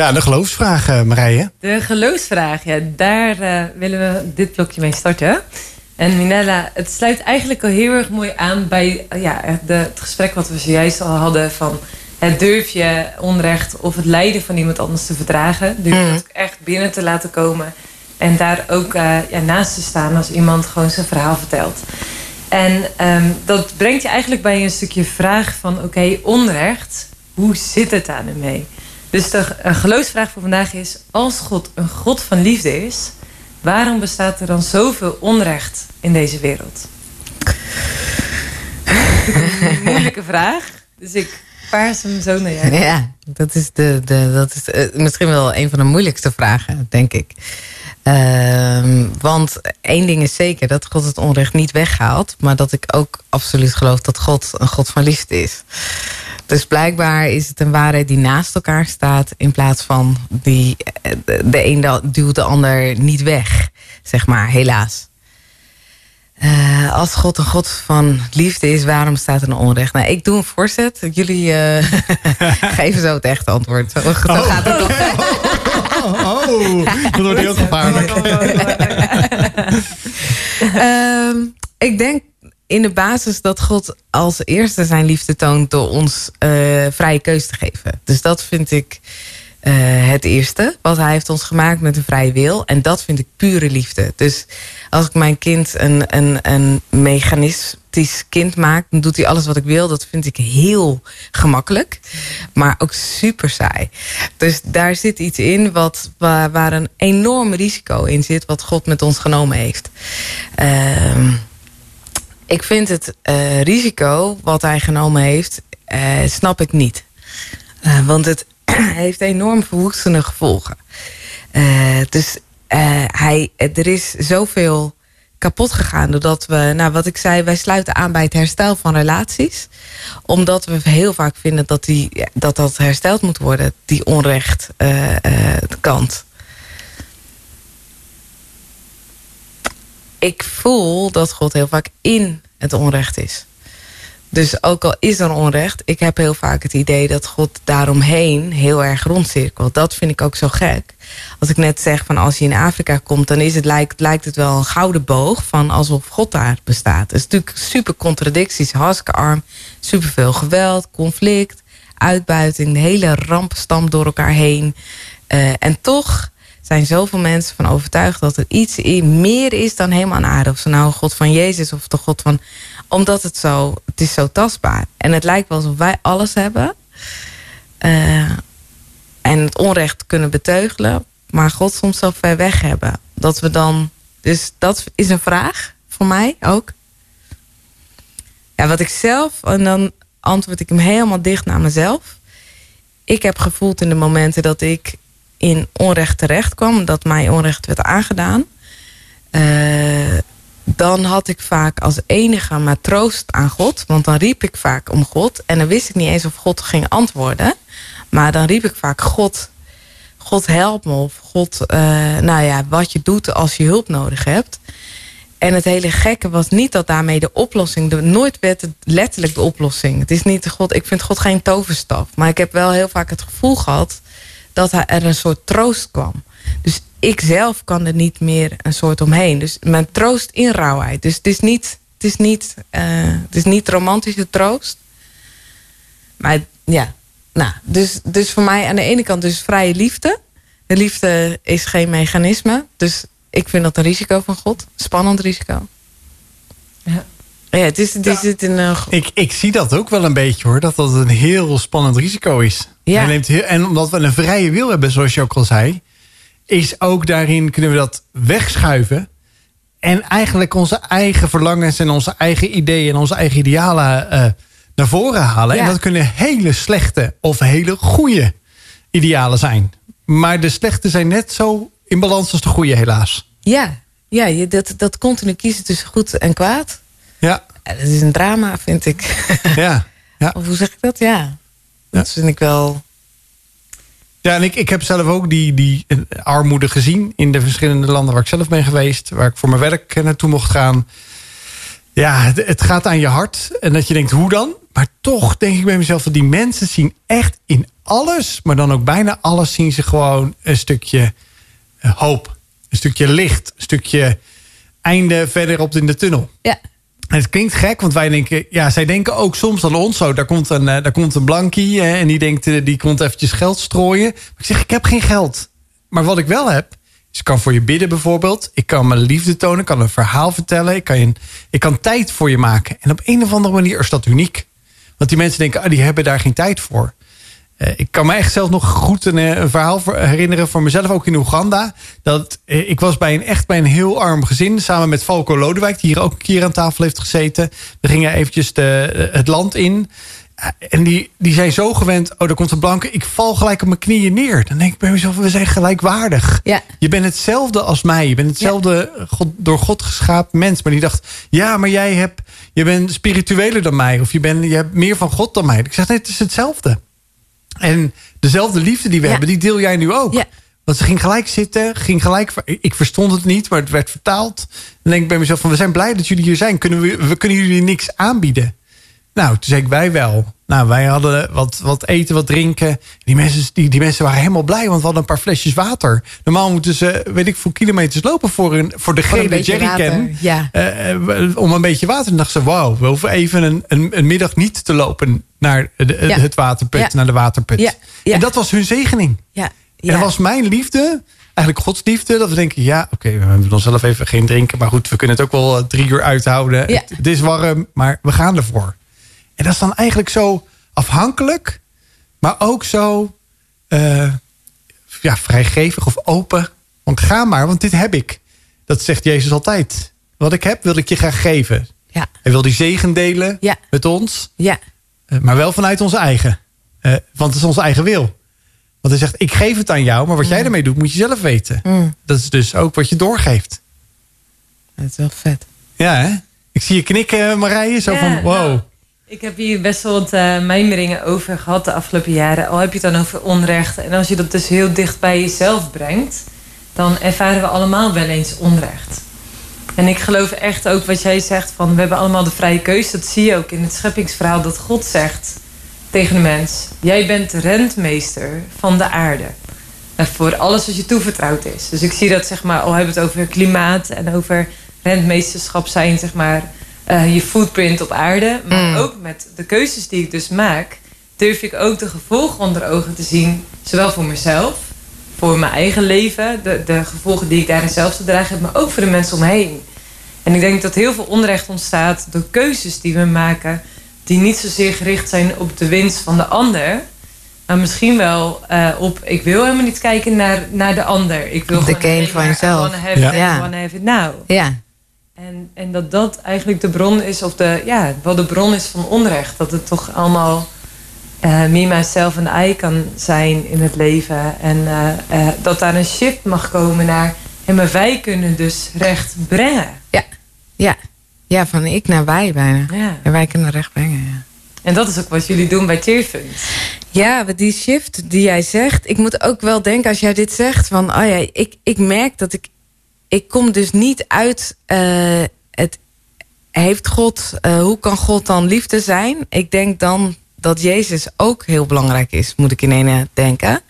Speaker 1: Ja, de geloofsvraag, eh, Marije.
Speaker 3: De geloofsvraag, ja, daar eh, willen we dit blokje mee starten. En Minella, het sluit eigenlijk al heel erg mooi aan bij eh, ja, de, het gesprek wat we zojuist al hadden van het durf je onrecht of het lijden van iemand anders te verdragen. Durf je ook echt binnen te laten komen en daar ook ja, naast te staan als iemand gewoon zijn verhaal vertelt. En ehm, dat brengt je eigenlijk bij een stukje vraag van oké, onrecht, hoe zit het daar nu mee? Dus de eh, geloofsvraag voor vandaag is: als God een God van liefde is, waarom bestaat er dan zoveel onrecht in deze wereld? Een moeilijke vraag. Dus ik paars hem zo naar jou.
Speaker 2: Ja, dat is, de, de, dat is eh, misschien wel een van de moeilijkste vragen, denk ik. Ehm, want één ding is zeker, dat God het onrecht niet weghaalt. Maar dat ik ook absoluut geloof dat God een God van liefde is. Dus blijkbaar is het een waarheid die naast elkaar staat... in plaats van die, eh, de een duwt de ander niet weg, zeg maar, helaas. Eh, als God een God van liefde is, waarom staat er een onrecht? Nou, ik doe een voorzet. Jullie eh, geven zo het echte antwoord. Zo, zo gaat het.
Speaker 1: Oh, oh, dat wordt heel gevaarlijk.
Speaker 2: Ehm, ik denk in de basis dat God als eerste zijn liefde toont door ons eh, vrije keus te geven. Dus dat vind ik eh, het eerste. Want hij heeft ons gemaakt met een vrije wil. En dat vind ik pure liefde. Dus als ik mijn kind een, een, een mechanistisch kind maak, dan doet hij alles wat ik wil. Dat vind ik heel gemakkelijk. Maar ook super saai. Dus daar zit iets in wat, waar, een enorm risico in zit. Wat God met ons genomen heeft. Ehm ik vind het eh, risico wat hij genomen heeft, eh, snap ik niet. Eh, want het heeft enorm verwoestende gevolgen. Dus hij, er is zoveel kapot gegaan doordat we, nou wat ik zei, wij sluiten aan bij het herstel van relaties. Omdat we heel vaak vinden dat die, dat, dat hersteld moet worden, die onrecht eh, kant. Ik voel dat God heel vaak in het onrecht is. Dus ook al is er onrecht, ik heb heel vaak het idee dat God daaromheen heel erg rondcirkelt. Dat vind ik ook zo gek. Als ik net zeg van als je in Afrika komt, dan is het, lijkt, lijkt het wel een gouden boog van alsof God daar bestaat. Het is natuurlijk super contradicties, hartstikke arm, superveel geweld, conflict, uitbuiting, de hele rampenstam door elkaar heen. Eh, en toch zijn zoveel mensen van overtuigd dat er iets meer is dan helemaal aan aarde. Of ze nou een God van Jezus of de God van. Omdat het zo, het is zo tastbaar. En het lijkt wel alsof wij alles hebben. eh, en het onrecht kunnen beteugelen. Maar God soms zo ver weg hebben. Dat we dan. Dus dat is een vraag voor mij ook. Ja, wat ik zelf. En dan antwoord ik hem helemaal dicht naar mezelf. Ik heb gevoeld in de momenten dat ik in onrecht terecht kwam, dat mij onrecht werd aangedaan, eh, dan had ik vaak als enige maar troost aan God. Want dan riep ik vaak om God. En dan wist ik niet eens of God ging antwoorden. Maar dan riep ik vaak God, God help me. Of God, eh, nou ja, wat je doet als je hulp nodig hebt. En het hele gekke was niet dat daarmee de oplossing... De, nooit werd het letterlijk de oplossing. Het is niet God, ik vind God geen toverstaf. Maar ik heb wel heel vaak het gevoel gehad... dat er een soort troost kwam. Dus ik zelf kan er niet meer een soort omheen. Dus mijn troost in rauwheid. Dus het is niet, het is niet, eh, het is niet romantische troost. Maar ja, nou, dus, dus voor mij aan de ene kant dus vrije liefde. De liefde is geen mechanisme. Dus ik vind dat een risico van God. Spannend risico.
Speaker 3: Ja.
Speaker 2: Ja, het is, het is het in een...
Speaker 1: Ik, ik zie dat ook wel een beetje hoor. Dat dat een heel spannend risico is.
Speaker 2: Ja.
Speaker 1: Neemt heel, en omdat we een vrije wil hebben, zoals je ook al zei. Is ook daarin kunnen we dat wegschuiven. En eigenlijk onze eigen verlangens en onze eigen ideeën en onze eigen idealen eh, naar voren halen.
Speaker 2: Ja.
Speaker 1: En dat kunnen hele slechte of hele goede idealen zijn. Maar de slechte zijn net zo in balans als de goede helaas.
Speaker 2: Ja, ja je, dat, dat continu kiezen tussen goed en kwaad.
Speaker 1: Ja,
Speaker 2: Ja, dat is een drama, vind ik.
Speaker 1: ja. ja.
Speaker 2: of hoe zeg ik dat? Ja. Dat vind ik wel...
Speaker 1: Ja, en ik, ik heb zelf ook die, die eh, armoede gezien in de verschillende landen waar ik zelf ben geweest, waar ik voor mijn werk eh, naartoe mocht gaan. Ja, het, het gaat aan je hart. En dat je denkt, hoe dan? Maar toch denk ik bij mezelf dat die mensen zien echt in alles, maar dan ook bijna alles, zien ze gewoon een stukje eh, hoop. Een stukje licht. Een stukje einde verderop in de tunnel.
Speaker 2: Ja,
Speaker 1: het klinkt gek, want wij denken, ja, zij denken ook soms aan ons zo. Daar komt een, eh, daar komt een blankie en die denkt, eh, die komt eventjes geld strooien. Maar ik zeg, ik heb geen geld. Maar wat ik wel heb, is ik kan voor je bidden bijvoorbeeld. Ik kan mijn liefde tonen, ik kan een verhaal vertellen. Ik kan, je, ik kan tijd voor je maken. En op een of andere manier is dat uniek. Want die mensen denken, ah, die hebben daar geen tijd voor. Eh, ik kan me echt zelf nog goed een, eh, een verhaal voor- herinneren voor mezelf, ook in Oeganda. Dat eh, ik was bij een echt bij een heel arm gezin, samen met Falco Lodewijk, die hier ook een keer aan tafel heeft gezeten. We gingen eventjes de, het land in. En die, die zijn zo gewend, oh, daar komt een blanke. Ik val gelijk op mijn knieën neer. Dan denk ik bij mezelf, we zijn gelijkwaardig.
Speaker 2: Ja.
Speaker 1: Je bent hetzelfde als mij. Je bent hetzelfde God, door God geschapen mens. Maar die dacht, ja, maar jij hebt, je bent spiritueler dan mij. Of je, bent, je hebt meer van God dan mij. Ik zeg, nee, het is hetzelfde. En dezelfde liefde die we
Speaker 2: Ja.
Speaker 1: hebben, die deel jij nu ook.
Speaker 2: Ja.
Speaker 1: Want ze ging gelijk zitten, ging gelijk. Ik verstond het niet, maar het werd vertaald. Dan denk ik bij mezelf: van we zijn blij dat jullie hier zijn. Kunnen we, we kunnen jullie niks aanbieden. Nou, toen zei ik wij wel. Nou, wij hadden wat, wat eten, wat drinken. Die mensen, die, die mensen waren helemaal blij, want we hadden een paar flesjes water. Normaal moeten ze, weet ik, voor kilometers lopen voor, een, voor de gele jerrycan.
Speaker 2: ja.
Speaker 1: Eh, eh, om een beetje water. En dachten ze, wauw, we hoeven even een, een, een middag niet te lopen naar de,
Speaker 2: Ja.
Speaker 1: het waterput,
Speaker 2: Ja.
Speaker 1: naar de waterput. En dat was hun zegening.
Speaker 2: ja,
Speaker 1: En dat was mijn liefde, eigenlijk Gods liefde. Dat we denken, ja, oké, we hebben dan zelf even geen drinken. Maar goed, we kunnen het ook wel eh, drie uur uithouden.
Speaker 2: Ja.
Speaker 1: Het, het is warm, maar we gaan ervoor. En dat is dan eigenlijk zo afhankelijk. Maar ook zo eh, ja, vrijgevig of open. Want ga maar, want dit heb ik. Dat zegt Jezus altijd. Wat ik heb, wil ik je graag geven.
Speaker 2: ja,
Speaker 1: Hij wil die zegen delen
Speaker 2: Ja.
Speaker 1: met ons.
Speaker 2: ja,
Speaker 1: Eh, Maar wel vanuit onze eigen. Eh, want het is onze eigen wil. Want hij zegt, ik geef het aan jou, maar wat jij ermee doet, moet je zelf weten.
Speaker 2: Mm.
Speaker 1: Dat is dus ook wat je doorgeeft.
Speaker 2: dat is wel vet.
Speaker 1: Ja, hè? Ik zie je knikken, Marije. Zo
Speaker 3: Ja,
Speaker 1: van, wow.
Speaker 3: nou, ik heb hier best wel wat eh, mijmeringen over gehad de afgelopen jaren. Al heb je het dan over onrecht. En als je dat dus heel dicht bij jezelf brengt... dan ervaren we allemaal wel eens onrecht. En ik geloof echt ook wat jij zegt van... we hebben allemaal de vrije keuze. Dat zie je ook in het scheppingsverhaal dat God zegt tegen de mens... jij bent de rentmeester van de aarde. En voor alles wat je toevertrouwd is. Dus ik zie dat, zeg maar, al hebben we het over klimaat... en over rentmeesterschap zijn, zeg maar... eh, je footprint op aarde. Maar
Speaker 2: Mm.
Speaker 3: ook met de keuzes die ik dus maak... durf ik ook de gevolgen onder ogen te zien. Zowel voor mezelf, voor mijn eigen leven... de, de gevolgen die ik daarin zelf te dragen heb... maar ook voor de mensen om me heen. En ik denk dat heel veel onrecht ontstaat door keuzes die we maken... die niet zozeer gericht zijn op de winst van de ander... maar misschien wel eh, op... ik wil helemaal niet kijken naar, naar de ander. Ik wil
Speaker 2: De
Speaker 3: gewoon alleen
Speaker 2: van jezelf.
Speaker 3: I wanna have
Speaker 1: Ja.
Speaker 3: it,
Speaker 2: Ja.
Speaker 3: I wanna have it now.
Speaker 2: Ja,
Speaker 3: En, en dat dat eigenlijk de bron is, of de, ja, wel de bron is van onrecht. Dat het toch allemaal eh me, myself en I kan zijn in het leven. En eh, eh, dat daar een shift mag komen naar... En maar wij kunnen dus recht brengen.
Speaker 2: ja, ja. Ja, van ik naar wij bijna.
Speaker 3: Ja.
Speaker 2: En wij kunnen recht brengen, ja.
Speaker 3: En dat is ook wat jullie doen bij Tearfund.
Speaker 2: Ja, die shift die jij zegt. Ik moet ook wel denken als jij dit zegt. Van, oh ja, ik, ik merk dat ik... Ik kom dus niet uit eh, het... Heeft God... eh, hoe kan God dan liefde zijn? Ik denk dan dat Jezus ook heel belangrijk is. Moet ik in ene denken.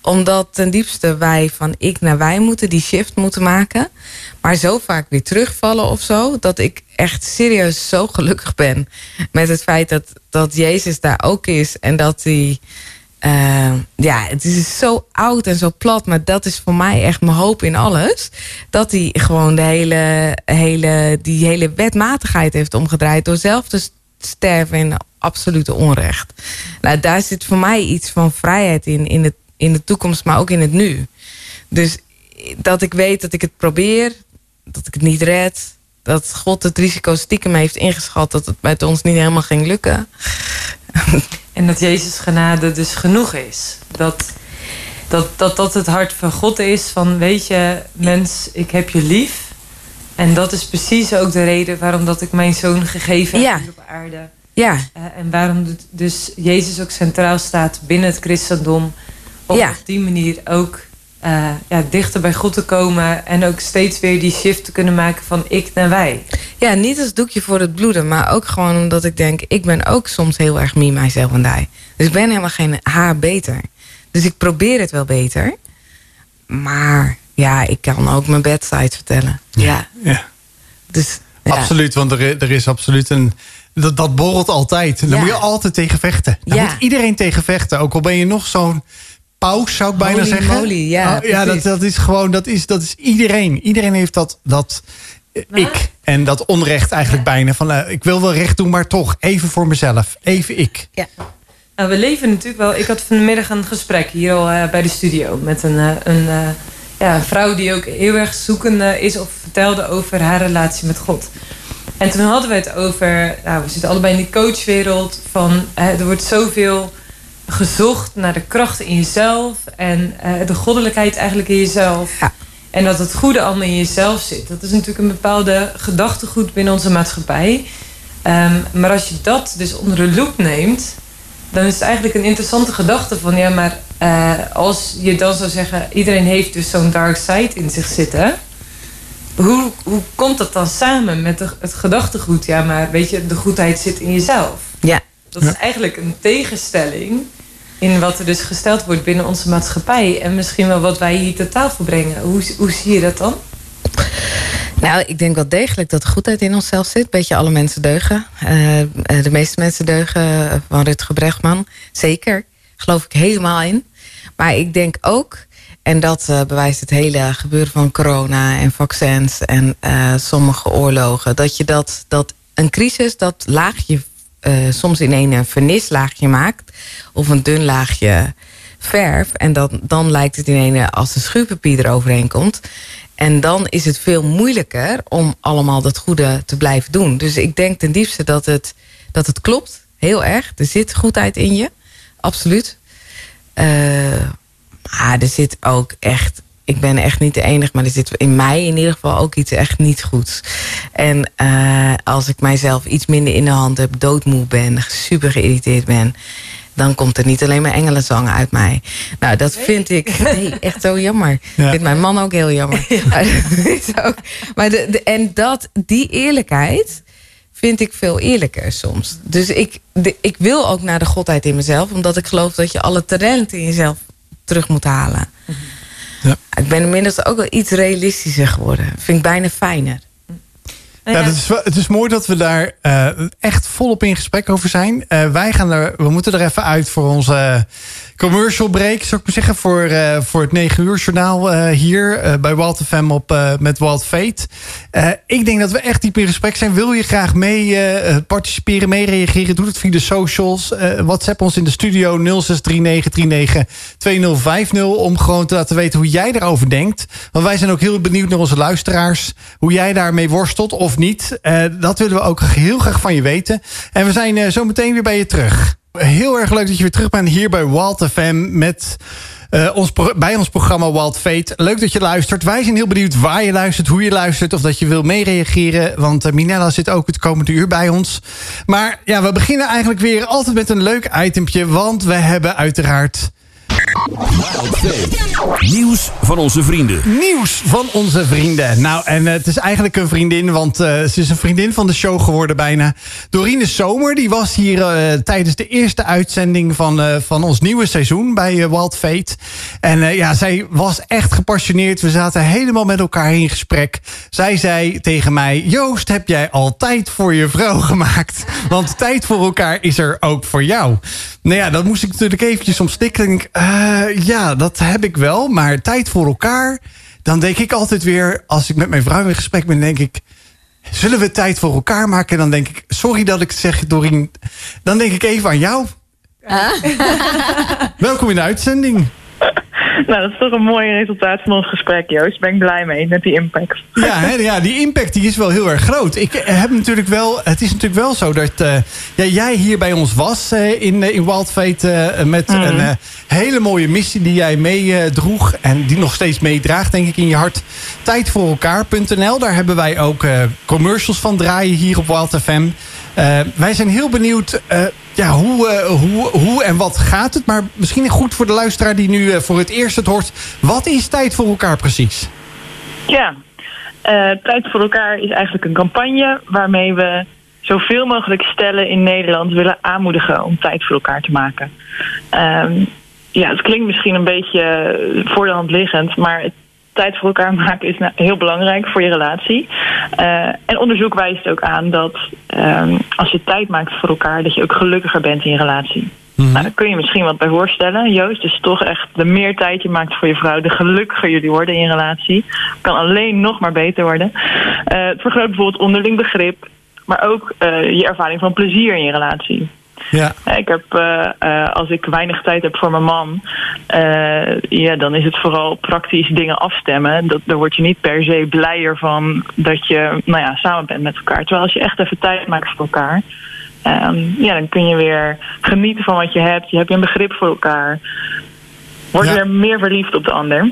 Speaker 2: Omdat ten diepste wij van ik naar wij moeten, die shift moeten maken. Maar zo vaak weer terugvallen of zo. Dat ik echt serieus zo gelukkig ben met het feit dat, dat Jezus daar ook is. En dat hij. Eh, ja, het is zo oud en zo plat, maar dat is voor mij echt mijn hoop in alles. Dat hij gewoon de hele, hele, die hele wetmatigheid heeft omgedraaid door zelf te sterven in absolute onrecht. Nou, daar zit voor mij iets van vrijheid in, in de, in de toekomst, maar ook in het nu. Dus dat ik weet dat ik het probeer, dat ik het niet red. Dat God het risico stiekem heeft ingeschat dat het met ons niet helemaal ging lukken.
Speaker 3: En dat Jezus genade dus genoeg is. Dat dat, dat dat het hart van God is. Van weet je, mens, ik heb je lief. En dat is precies ook de reden waarom dat ik mijn zoon gegeven heb op aarde.
Speaker 2: Ja,
Speaker 3: Eh, en waarom dus Jezus ook centraal staat binnen het christendom. Om
Speaker 2: Ja.
Speaker 3: op die manier ook eh, ja, dichter bij God te komen. En ook steeds weer die shift te kunnen maken van ik naar wij.
Speaker 2: Ja, niet als doekje voor het bloeden, maar ook gewoon omdat ik denk, ik ben ook soms heel erg me, mijzelf en die. Dus ik ben helemaal geen haar beter. Dus ik probeer het wel beter. Maar ja, ik kan ook mijn bedside vertellen. Ja.
Speaker 1: Ja.
Speaker 2: Dus ja.
Speaker 1: Absoluut, want er, er is absoluut een. Dat, dat borrelt altijd. Daar
Speaker 2: Ja.
Speaker 1: moet je altijd tegen vechten. Daar
Speaker 2: Ja.
Speaker 1: moet iedereen tegen vechten. Ook al ben je nog zo'n paus, zou ik bijna
Speaker 2: Holy
Speaker 1: zeggen.
Speaker 2: moly, ja,
Speaker 1: Oh, ja dat, dat is gewoon, dat is, dat is iedereen. Iedereen heeft dat, dat ik. En dat onrecht eigenlijk bijna. Van, eh, ik wil wel recht doen, maar toch even voor mezelf. Even ik.
Speaker 3: Nou, we leven natuurlijk wel. Ik had vanmiddag een gesprek hier al eh, bij de studio met een, eh, een, ja, vrouw die ook heel erg zoekende is of vertelde over haar relatie met God. En toen hadden we het over, nou, we zitten allebei in die coachwereld, van er wordt zoveel gezocht naar de krachten in jezelf en de goddelijkheid eigenlijk in jezelf.
Speaker 2: Ja.
Speaker 3: En dat het goede allemaal in jezelf zit. Dat is natuurlijk een bepaalde gedachtegoed binnen onze maatschappij. Ehm, maar als je dat dus onder de loep neemt, dan is het eigenlijk een interessante gedachte van ja, maar eh, als je dan zou zeggen, iedereen heeft dus zo'n dark side in zich zitten. Hoe, hoe komt dat dan samen met de- het gedachtegoed? Ja, maar weet je, de goedheid zit in jezelf.
Speaker 2: Ja.
Speaker 3: Dat is eigenlijk een tegenstelling in wat er dus gesteld wordt binnen onze maatschappij. En misschien wel wat wij hier ter tafel brengen. Hoe, hoe zie je dat dan?
Speaker 2: Nou, ik denk wel degelijk dat de goedheid in onszelf zit. Beetje alle mensen deugen. Eh, eh, de meeste mensen deugen eh, van Rutger Brechtman. Zeker. Geloof ik helemaal in. Maar ik denk ook, en dat bewijst het hele gebeuren van corona en vaccins en sommige oorlogen, dat je dat, dat een crisis, dat laagje eh, soms in een vernislaagje maakt, of een dun laagje verf. En dan, dan lijkt het in een als de schuurpapier eroverheen komt. En dan is het veel moeilijker om allemaal dat goede te blijven doen. Dus ik denk ten diepste dat het, dat het klopt. Heel erg. Er zit goedheid in je. Absoluut. Eh, maar er zit ook echt. Ik ben echt niet de enige, maar er zit in mij in ieder geval ook iets echt niet goeds. En eh, als ik mijzelf iets minder in de hand heb, doodmoe ben, super geïrriteerd ben, dan komt er niet alleen maar engelenzang uit mij. Nou, dat vind ik nee, echt zo jammer.
Speaker 1: Ja.
Speaker 2: Vindt mijn man ook heel jammer. Dat ook- maar de, de- en dat, die eerlijkheid vind ik veel eerlijker soms. Dus ik, de, ik wil ook naar de godheid in mezelf, omdat ik geloof dat je alle talenten in jezelf terug moet halen.
Speaker 1: Ja.
Speaker 2: Ik ben inmiddels ook wel iets realistischer geworden. Vind ik bijna fijner.
Speaker 3: Nou
Speaker 1: Ja, dat is, het is mooi dat we daar eh, echt volop in gesprek over zijn. Eh, wij gaan er, we moeten er even uit voor onze commercial break, zou ik maar zeggen. Voor, eh, voor het 9 uur journaal hier bij Walt FM op, met Walt Fate. Ik denk dat we echt diep in gesprek zijn. Wil je graag mee participeren, mee reageren? Doe het via de socials. WhatsApp ons in de studio 0639392050 om gewoon te laten weten hoe jij erover denkt. Want wij zijn ook heel benieuwd naar onze luisteraars. Hoe jij daarmee worstelt of niet. Eh, dat willen we ook heel graag van je weten. En we zijn eh, zo meteen weer bij je terug. Heel erg leuk dat je weer terug bent hier bij Walt FM met... eh, ons, bij ons programma Wild Fate. Leuk dat je luistert. Wij zijn heel benieuwd waar je luistert, hoe je luistert... of dat je wil meereageren. Want Minella zit ook het komende uur bij ons. Maar ja, we beginnen eigenlijk weer altijd met een leuk itempje... want we hebben uiteraard.
Speaker 6: Nieuws van onze vrienden.
Speaker 1: Nieuws van onze vrienden. Nou, en eh, het is eigenlijk een vriendin, want eh, ze is een vriendin van de show geworden bijna. Dorine Zomer, die was hier eh, tijdens de eerste uitzending van, van ons nieuwe seizoen bij Wild Fate. En ja, zij was echt gepassioneerd. We zaten helemaal met elkaar in gesprek. Zij zei tegen mij, Joost, heb jij al tijd voor je vrouw gemaakt? Want tijd voor elkaar is er ook voor jou. Nou ja, dat moest ik natuurlijk eventjes om stikken. Eh, ja, dat heb ik wel. Maar tijd voor elkaar, dan denk ik altijd weer... als ik met mijn vrouw in gesprek ben, denk ik... zullen we tijd voor elkaar maken? En dan denk ik, sorry dat ik het zeg, Doreen. Dan denk ik even aan jou. Welkom in de uitzending.
Speaker 9: Nou, dat is toch een mooi resultaat van ons gesprek, Joost. Ben ik blij mee met die impact.
Speaker 1: Ja, hè, ja, die impact die is wel heel erg groot. Ik eh, heb natuurlijk wel, het is natuurlijk wel zo dat eh, ja, jij hier bij ons was eh, in, eh, in Wild Fate met een eh, hele mooie missie die jij meedroeg en die nog steeds meedraagt, denk ik, in je hart. Tijd voor elkaar.nl. Daar hebben wij ook commercials van draaien hier op Wild FM. Wij zijn heel benieuwd ja, hoe, eh, hoe, hoe en wat gaat het. Maar misschien goed voor de luisteraar die nu eh, voor het eerst het hoort. Wat is tijd voor elkaar precies?
Speaker 9: Ja, eh, Tijd voor elkaar is eigenlijk een campagne waarmee we zoveel mogelijk stellen in Nederland willen aanmoedigen om tijd voor elkaar te maken. Ehm, ja, het klinkt misschien een beetje voor de hand liggend, maar het- tijd voor elkaar maken is nou heel belangrijk voor je relatie. Eh, en onderzoek wijst ook aan dat ehm, als je tijd maakt voor elkaar, dat je ook gelukkiger bent in je relatie. Nou, daar kun je misschien wat bij voorstellen, Joost. Dus toch echt, de meer tijd je maakt voor je vrouw, de gelukkiger jullie worden in je relatie. Kan alleen nog maar beter worden. Eh, het vergroot bijvoorbeeld onderling begrip, maar ook eh, je ervaring van plezier in je relatie.
Speaker 1: Ja.
Speaker 9: Ja, Ik heb, eh, eh, als ik weinig tijd heb voor mijn man, eh, ja, dan is het vooral praktisch dingen afstemmen. Dat, daar word je niet per se blijer van dat je nou ja, samen bent met elkaar. Terwijl als je echt even tijd maakt voor elkaar, ehm, ja, dan kun je weer genieten van wat je hebt. Je hebt een begrip voor elkaar. Word je
Speaker 1: Ja.
Speaker 9: weer meer verliefd op de ander.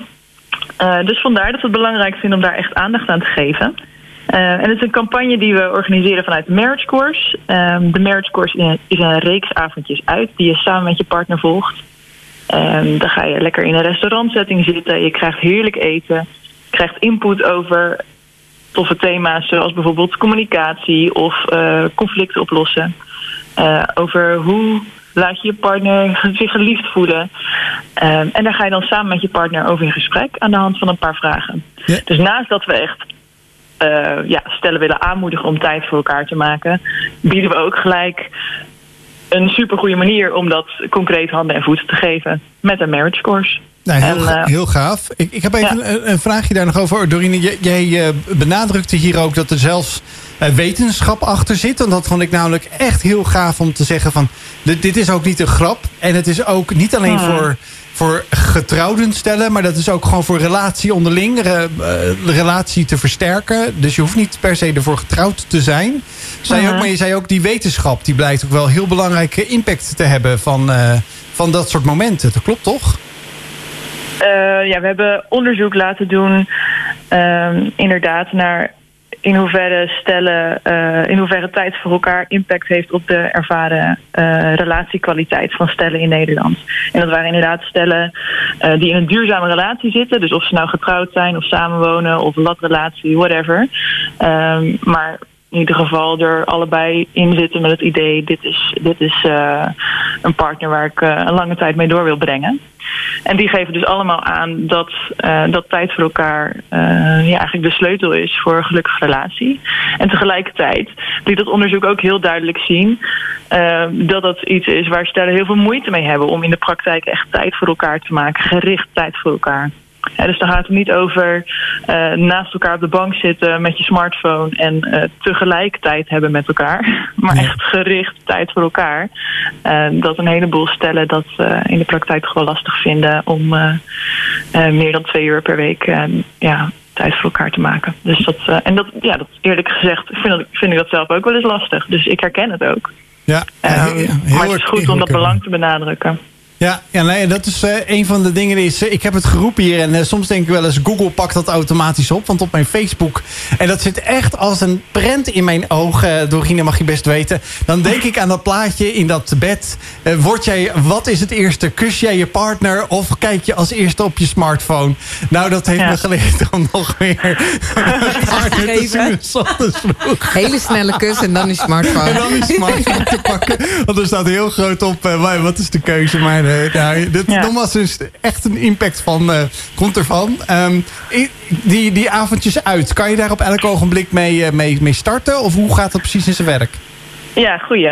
Speaker 9: Eh, dus vandaar dat we het belangrijk vinden om daar echt aandacht aan te geven. Eh, en het is een campagne die we organiseren vanuit de Marriage Course. Ehm, de Marriage Course is een, reeks avondjes uit die je samen met je partner volgt. Ehm, dan ga je lekker in een restaurantsetting zitten. Je krijgt heerlijk eten. Je krijgt input over toffe thema's zoals bijvoorbeeld communicatie of eh, conflicten oplossen. Eh, over hoe laat je je partner zich geliefd voelen. Ehm, en daar ga je dan samen met je partner over in gesprek aan de hand van een paar vragen.
Speaker 1: Ja.
Speaker 9: Dus naast dat we echt ja, stellen willen aanmoedigen om tijd voor elkaar te maken, bieden we ook gelijk een supergoeie manier om dat concreet handen en voeten te geven met een marriage course.
Speaker 1: Nou, heel,
Speaker 9: En,
Speaker 1: ga- heel gaaf. Ik, ik heb even
Speaker 9: ja.
Speaker 1: een, een vraagje daar nog over. Dorine, jij, jij eh, benadrukte hier ook dat er zelfs eh, wetenschap achter zit. En dat vond ik namelijk echt heel gaaf om te zeggen van... Dit, dit is ook niet een grap. En het is ook niet alleen
Speaker 9: Hmm.
Speaker 1: voor, voor getrouwden stellen... maar dat is ook gewoon voor relatie onderling. re- de relatie te versterken. Dus je hoeft niet per se ervoor getrouwd te zijn. Zei je ook, maar je zei ook die wetenschap... die blijkt ook wel heel belangrijke impact te hebben... van, van dat soort momenten. Dat klopt toch?
Speaker 9: Eh, ja, we hebben onderzoek laten doen, ehm, inderdaad, naar in hoeverre stellen, eh, in hoeverre tijd voor elkaar impact heeft op de ervaren eh, relatiekwaliteit van stellen in Nederland. En dat waren inderdaad stellen die in een duurzame relatie zitten, dus of ze nou getrouwd zijn of samenwonen of latrelatie, whatever. Ehm, maar in ieder geval er allebei in zitten met het idee: dit is, dit is eh, een partner waar ik eh, een lange tijd mee door wil brengen. En die geven dus allemaal aan dat, eh, dat tijd voor elkaar eigenlijk de sleutel is voor een gelukkige relatie. En tegelijkertijd liet dat onderzoek ook heel duidelijk zien dat dat iets is waar stellen heel veel moeite mee hebben om in de praktijk echt tijd voor elkaar te maken, gericht tijd voor elkaar. Ja, dus dan gaat het niet over eh, naast elkaar op de bank zitten met je smartphone en eh, tegelijkertijd hebben met elkaar. Maar echt gericht tijd voor elkaar. Eh, dat een heleboel stellen dat in de praktijk toch wel lastig vinden om meer dan twee uur per week ja, tijd voor elkaar te maken. Dus dat, en dat, ja, dat eerlijk gezegd vind, dat, vind ik dat zelf ook wel eens lastig. Dus ik herken het ook.
Speaker 1: Ja, heel- heel
Speaker 9: maar het is goed om dat belang te benadrukken.
Speaker 1: Ja, ja nee, dat is eh, een van de dingen. Is, eh, ik heb het geroepen hier en eh, soms denk ik wel eens... Google pakt dat automatisch op. Want op mijn Facebook... en dat zit echt als een prent in mijn ogen... Dorine mag je best weten. Dan denk ik aan dat plaatje in dat bed. Word jij, wat is het eerste? Kus jij je partner of kijk je als eerste op je smartphone? Nou, dat heeft
Speaker 9: Ja.
Speaker 1: me geleerd om nog meer... partner te vroeg.
Speaker 2: Hele snelle kus en dan die
Speaker 1: En
Speaker 2: smartphone.
Speaker 1: dan die smartphone te pakken. Want er staat heel groot op, wa- wat is de keuze? Maar eh, nou, dit,
Speaker 9: Ja.
Speaker 1: nogmaals, is echt een impact van, eh, komt ervan. I- die, die avondjes uit, kan je daar op elk ogenblik mee, eh, mee, mee starten? Of hoe gaat dat precies in zijn werk?
Speaker 9: Ja, goeie.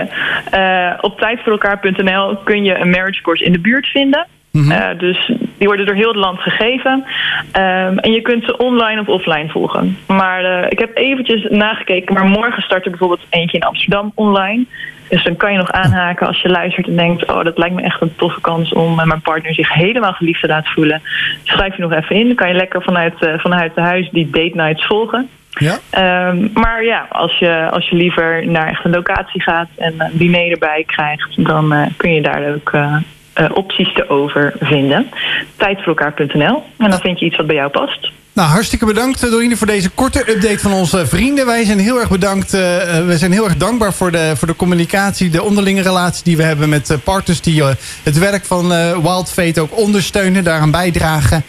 Speaker 9: Eh, op tijdvoorelkaar.nl kun je een marriage course in de buurt vinden. Eh, dus die worden door heel het land gegeven. Ehm, en je kunt ze online of offline volgen. Maar ik heb eventjes nagekeken. Maar morgen start er bijvoorbeeld eentje in Amsterdam online. Dus dan kan je nog aanhaken als je luistert en denkt... oh, dat lijkt me echt een toffe kans om eh, mijn partner zich helemaal geliefd te laten voelen. Schrijf je nog even in. Dan kan je lekker vanuit, eh, vanuit de huis die date nights volgen.
Speaker 1: Ja?
Speaker 9: Ehm, maar ja, als je, als je liever naar echt een locatie gaat en een diner erbij krijgt, dan eh, kun je daar ook eh, eh, opties te over vinden. Tijdvoorelkaar.nl en dan vind je iets wat bij jou past.
Speaker 1: Nou, hartstikke bedankt eh, Dorine voor deze korte update van onze vrienden. Wij zijn heel erg bedankt. eh, we zijn heel erg dankbaar voor de, voor de communicatie, de onderlinge relatie die we hebben met partners die het werk van eh, Wild Fate ook ondersteunen, daaraan bijdragen.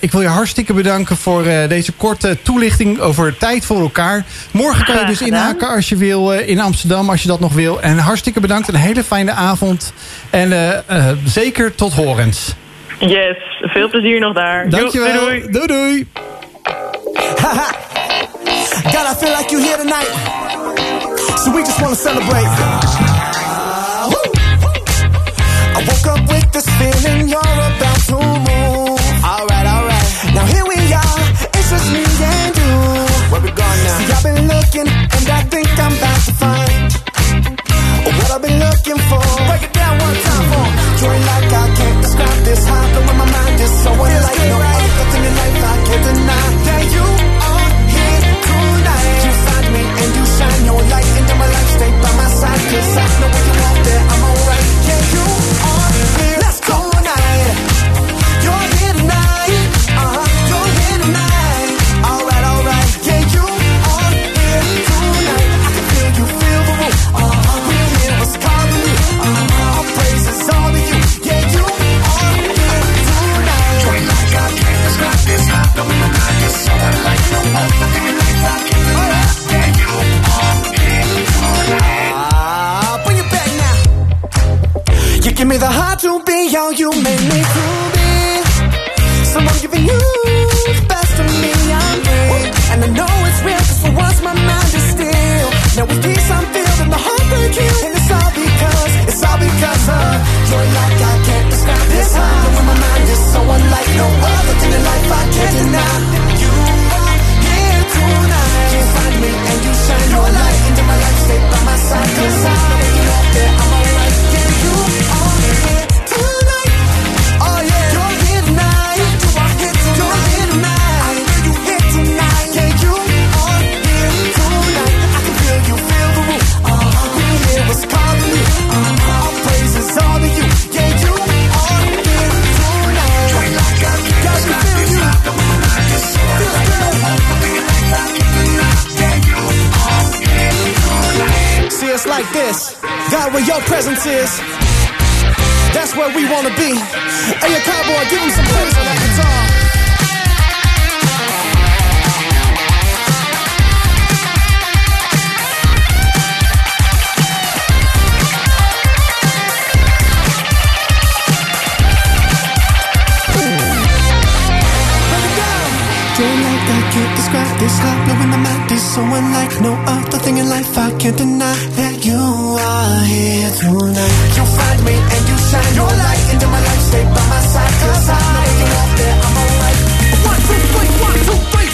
Speaker 1: Ik wil je hartstikke bedanken voor deze korte toelichting over tijd voor elkaar. Morgen kan je dus inhaken als je wil in Amsterdam, als je dat nog wil. En hartstikke bedankt, een hele fijne avond. En zeker tot horens.
Speaker 9: Yes, veel plezier nog daar. Jo,
Speaker 1: Dankjewel.
Speaker 9: doei, doei.
Speaker 1: doei. doei.
Speaker 4: God, I feel like you here tonight. So we just wanna celebrate. I woke up with this feeling you're about to move. Alright, alright. Now here we are, it's just me and you. Where we going now? See, I've been looking and I think I'm about to find what I've been looking for. Break it down one time for me. Joy like I can't describe this high, but when my mind is so unlike no other thing in life I can't deny. Yeah, you are here tonight. You find me and you shine your light into my life. Stay by my side, cause I give me the heart to be all you made me to be. Someone giving you the best of me, I'm free. And I know it's real, cause for once my mind is still. Now with peace I'm filled and my heart break. And it's all because, it's all because of joy like I can't describe this high. And when my mind is so unlike no other in life I can't deny. You are here tonight. You find me and you shine your light into my life. Stay by my side, cause I God, where your presence is. That's where we wanna be. Hey, your cowboy, give him some praise on that guitar. This high. Blowing my mind is so unlike no other thing in life. I can't deny that you are here tonight. You find me and you shine your light into my life. Stay by my side, cause I know you're up there, I'm alright. One, two, three, one, two, three,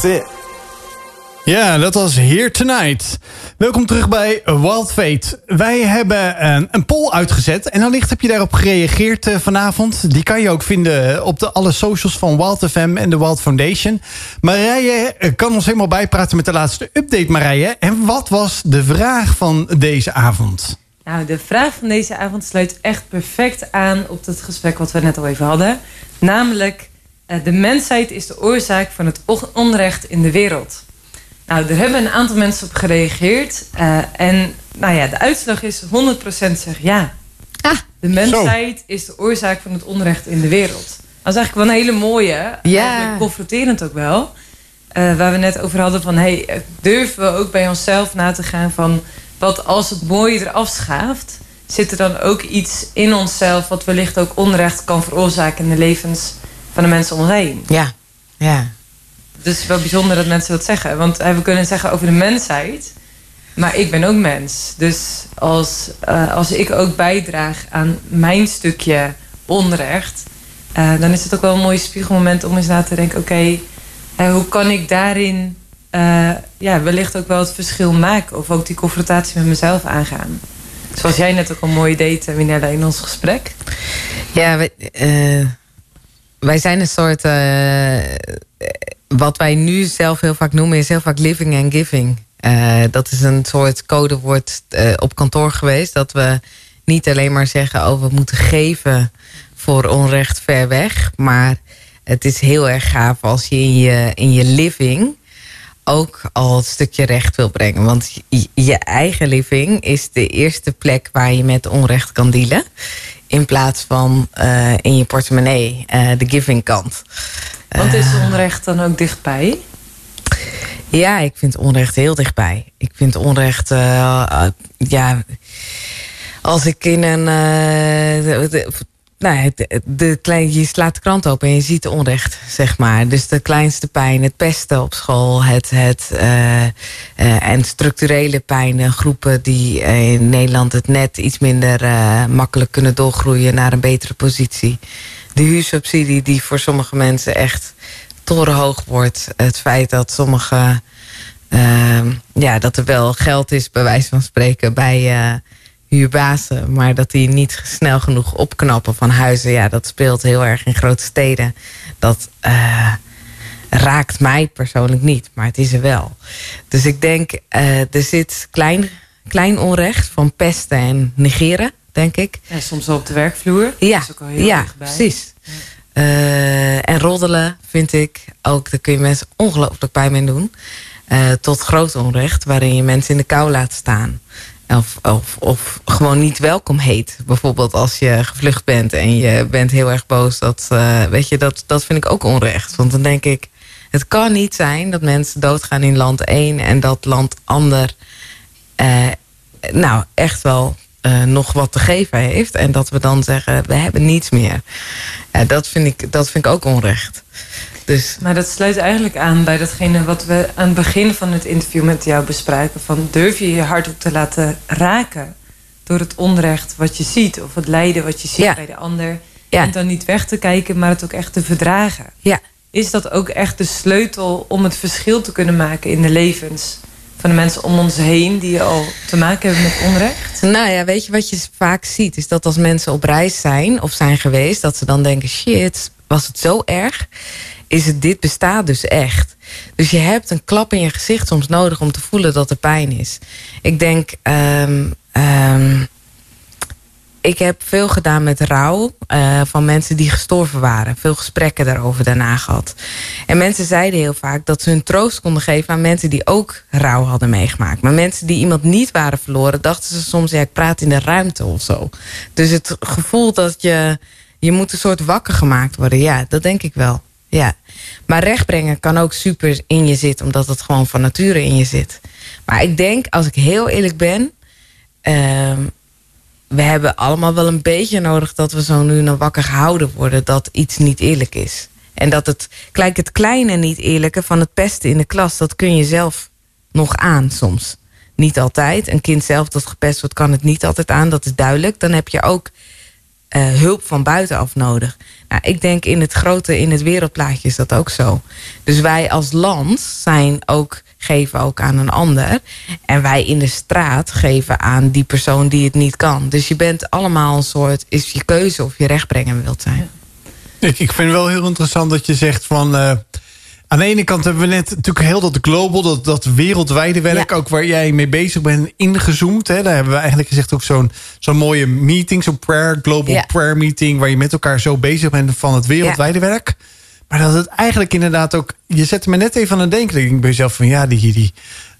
Speaker 4: That's it.
Speaker 1: Ja, dat was Here Tonight. Welkom terug bij Wild Fate. Wij hebben een, een poll uitgezet en allicht heb je daarop gereageerd eh, vanavond. Die kan je ook vinden op de alle socials van Wild FM en de Wild Foundation. Marije eh, kan ons helemaal bijpraten met de laatste update, Marije. En wat was de vraag van deze avond?
Speaker 3: Nou, de vraag van deze avond sluit echt perfect aan op het gesprek wat we net al even hadden. Namelijk, eh, de mensheid is de oorzaak van het on- onrecht in de wereld. Nou, er hebben een aantal mensen op gereageerd. eh, en nou ja, de uitslag is 100% zegt ja. De mensheid is de oorzaak van het onrecht in de wereld. Dat is eigenlijk wel een hele mooie.
Speaker 2: Ja.
Speaker 3: Confronterend ook wel. Eh, waar we net over hadden van... Hey, eh, durven we ook bij onszelf na te gaan van... wat als het mooie eraf schaaft... zit er dan ook iets in onszelf... wat wellicht ook onrecht kan veroorzaken in de levens van de mensen om ons heen.
Speaker 2: Ja, ja.
Speaker 3: Dus het is wel bijzonder dat mensen dat zeggen. Want eh, we kunnen zeggen over de mensheid... maar ik ben ook mens. Dus als, eh, als ik ook bijdraag aan mijn stukje onrecht... eh, dan is het ook wel een mooi spiegelmoment om eens na te denken... oké, hoe kan ik daarin ja, wellicht ook wel het verschil maken... of ook die confrontatie met mezelf aangaan. Zoals jij net ook al mooi deed, Winella, in ons gesprek.
Speaker 2: Ja, eh, wij zijn een soort. eh, wat wij nu zelf heel vaak noemen, is heel vaak living and giving. Eh, dat is een soort codewoord eh, op kantoor geweest. Dat we niet alleen maar zeggen: oh, we moeten geven voor onrecht ver weg. Maar het is heel erg gaaf als je in je, in je living ook al het stukje recht wil brengen. Want je, je eigen living is de eerste plek waar je met onrecht kan dealen. In plaats van eh, in je portemonnee, eh, de giving kant.
Speaker 3: Want is onrecht dan ook dichtbij?
Speaker 2: Ja, ik vind onrecht heel dichtbij. Ik vind onrecht, eh, eh, ja, als ik in een, eh, nou de, klein, je slaat de krant open en je ziet onrecht, zeg maar. Dus de kleinste pijn, het pesten op school, het, het eh, eh, en structurele pijn, groepen die eh, in Nederland het net iets minder makkelijk kunnen doorgroeien naar een betere positie. De huursubsidie die voor sommige mensen echt torenhoog wordt. Het feit dat sommige. ja, dat er wel geld is, bij wijze van spreken, bij huurbazen. Maar dat die niet snel genoeg opknappen van huizen. Ja, dat speelt heel erg in grote steden. Dat eh, raakt mij persoonlijk niet, maar het is er wel. Dus ik denk, eh, er zit klein, klein onrecht van pesten en negeren, denk ik.
Speaker 3: Ja, soms wel op de werkvloer.
Speaker 2: Ja,
Speaker 3: Dat is ook al heel
Speaker 2: ja precies. Eh, en roddelen vind ik ook, daar kun je mensen ongelooflijk pijn mee doen. Tot groot onrecht, waarin je mensen in de kou laat staan. Of, of, of gewoon niet welkom heet. Bijvoorbeeld als je gevlucht bent en je bent heel erg boos. Dat, eh, weet je, dat, dat vind ik ook onrecht. Want dan denk ik, het kan niet zijn dat mensen doodgaan in land 1 en dat land ander eh, nou echt wel eh, nog wat te geven heeft. En dat we dan zeggen, we hebben niets meer. Dat, vind ik, dat vind ik ook onrecht. Dus
Speaker 3: Maar dat sluit eigenlijk aan bij datgene wat we aan het begin van het interview met jou bespraken. Van durf je je hart ook te laten raken door het onrecht wat je ziet. Of het lijden wat je ziet
Speaker 2: Ja.
Speaker 3: bij de ander.
Speaker 2: Ja.
Speaker 3: En dan niet weg te kijken, maar het ook echt te verdragen.
Speaker 2: ja,
Speaker 3: Is dat ook echt de sleutel om het verschil te kunnen maken in de levens van de mensen om ons heen die al te maken hebben met onrecht?
Speaker 2: Nou ja, weet je wat je vaak ziet? Is dat als mensen op reis zijn of zijn geweest... dat ze dan denken, shit, was het zo erg? Is het, dit bestaat dus echt. Dus je hebt een klap in je gezicht soms nodig... om te voelen dat er pijn is. Ik denk... ehm, ehm, ik heb veel gedaan met rouw eh, van mensen die gestorven waren. Veel gesprekken daarover daarna gehad. En mensen zeiden heel vaak dat ze hun troost konden geven aan mensen die ook rouw hadden meegemaakt. Maar mensen die iemand niet waren verloren, dachten ze soms, ja, ik praat in de ruimte of zo. Dus het gevoel dat je, je moet een soort wakker gemaakt worden, ja, dat denk ik wel. Ja. Maar rechtbrengen kan ook super in je zitten, omdat het gewoon van nature in je zit. Maar ik denk, als ik heel eerlijk ben. ehm, we hebben allemaal wel een beetje nodig dat we zo nu en dan wakker gehouden worden dat iets niet eerlijk is. En dat het, kijk, het kleine niet eerlijke van het pesten in de klas, dat kun je zelf nog aan soms. Niet altijd. Een kind zelf dat gepest wordt, kan het niet altijd aan, dat is duidelijk. Dan heb je ook eh, hulp van buitenaf nodig. Nou, ik denk in het grote, in het wereldplaatje is dat ook zo. Dus wij als land zijn ook, geven ook aan een ander. En wij in de straat geven aan die persoon die het niet kan. Dus je bent allemaal een soort, is je keuze of je rechtbrengen wilt zijn.
Speaker 1: Ik, ik vind wel heel interessant dat je zegt van... eh, aan de ene kant hebben we net natuurlijk heel dat global, dat, dat wereldwijde werk...
Speaker 2: Ja.
Speaker 1: ook waar jij mee bezig bent, ingezoomd. Hè? Daar hebben we eigenlijk gezegd ook zo'n zo'n mooie meeting... zo'n prayer, global
Speaker 2: Ja.
Speaker 1: prayer meeting... waar je met elkaar zo bezig bent van het wereldwijde werk. Maar dat het eigenlijk inderdaad ook... Je zette me net even aan het denken. Ik denk bij jezelf van ja, die... die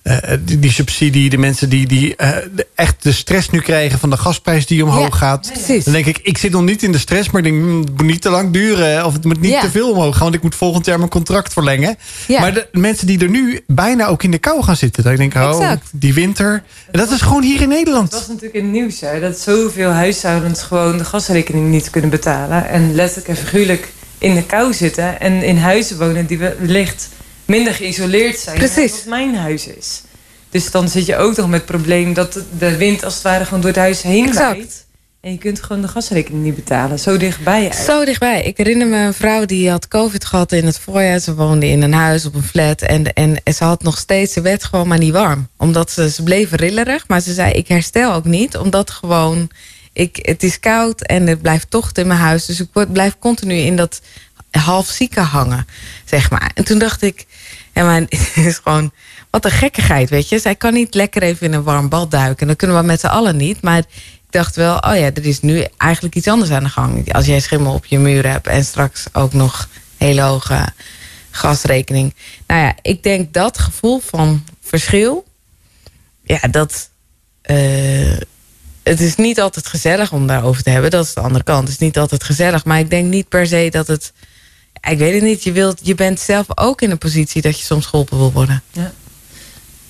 Speaker 1: eh, die, die subsidie, de mensen die, die eh, de- echt de stress nu krijgen van de gasprijs die omhoog
Speaker 2: Ja,
Speaker 1: gaat.
Speaker 2: precies.
Speaker 1: Dan denk ik, ik zit nog niet in de stress, maar ik denk, hmm, het moet niet te lang duren. Of het moet niet
Speaker 2: Ja.
Speaker 1: te veel omhoog gaan, want ik moet volgend jaar mijn contract verlengen.
Speaker 2: Ja.
Speaker 1: Maar de mensen die er nu bijna ook in de kou gaan zitten. Dan denk ik, oh,
Speaker 2: Exact.
Speaker 1: die winter. En dat is gewoon hier in
Speaker 3: Het
Speaker 1: Nederland.
Speaker 3: was natuurlijk in het nieuws hè, dat zoveel huishoudens gewoon de gasrekening niet kunnen betalen. En letterlijk en figuurlijk in de kou zitten. En in huizen wonen die wellicht minder geïsoleerd zijn
Speaker 2: Precies.
Speaker 3: dan mijn huis is. Dus dan zit je ook nog met het probleem dat de wind als het ware gewoon door het huis heen
Speaker 2: Exact.
Speaker 3: waait. En je kunt gewoon de gasrekening niet betalen. Zo dichtbij eigenlijk.
Speaker 2: Zo dichtbij. Ik herinner me een vrouw die had COVID gehad in het voorjaar. Ze woonde in een huis op een flat. En, en ze had nog steeds, ze werd gewoon maar niet warm. Omdat ze, ze bleef rillerig. Maar ze zei, ik herstel ook niet. Omdat gewoon, ik, het is koud en het blijft tocht in mijn huis. Dus ik word, blijf continu in dat half zieke hangen, zeg maar. En toen dacht ik, ja, maar het is gewoon... Wat een gekkigheid, weet je. Zij kan niet lekker even in een warm bad duiken. Dat kunnen we met z'n allen niet. Maar ik dacht wel, oh ja, er is nu eigenlijk iets anders aan de gang. Als jij schimmel op je muur hebt en straks ook nog hele hoge gasrekening. Nou ja, ik denk dat gevoel van verschil, ja, dat. eh, het is niet altijd gezellig om daarover te hebben. Dat is de andere kant. Het is niet altijd gezellig. Maar ik denk niet per se dat het. Ik weet het niet. Je, wilt, je bent zelf ook in een positie dat je soms geholpen wil worden.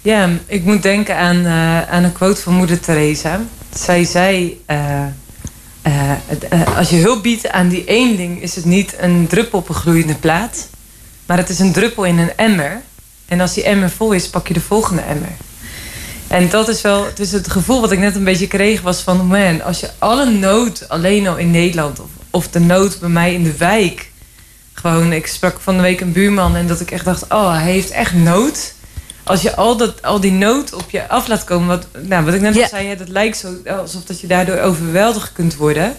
Speaker 3: Ja, ik moet denken aan, eh, aan een quote van moeder Teresa. Zij zei... eh, eh, als je hulp biedt aan die eenling... is het niet een druppel op een gloeiende plaat... maar het is een druppel in een emmer. En als die emmer vol is, pak je de volgende emmer. En dat is wel... Dus het gevoel wat ik net een beetje kreeg was van... man, als je alle nood alleen al in Nederland... of, of de nood bij mij in de wijk... Gewoon, ik sprak van de week een buurman... en dat ik echt dacht, oh, hij heeft echt nood. Als je al, dat, al die nood op je af laat komen... Wat, nou, wat ik net al
Speaker 2: Ja.
Speaker 3: zei, hè, dat lijkt zo alsof dat je daardoor overweldigd kunt worden.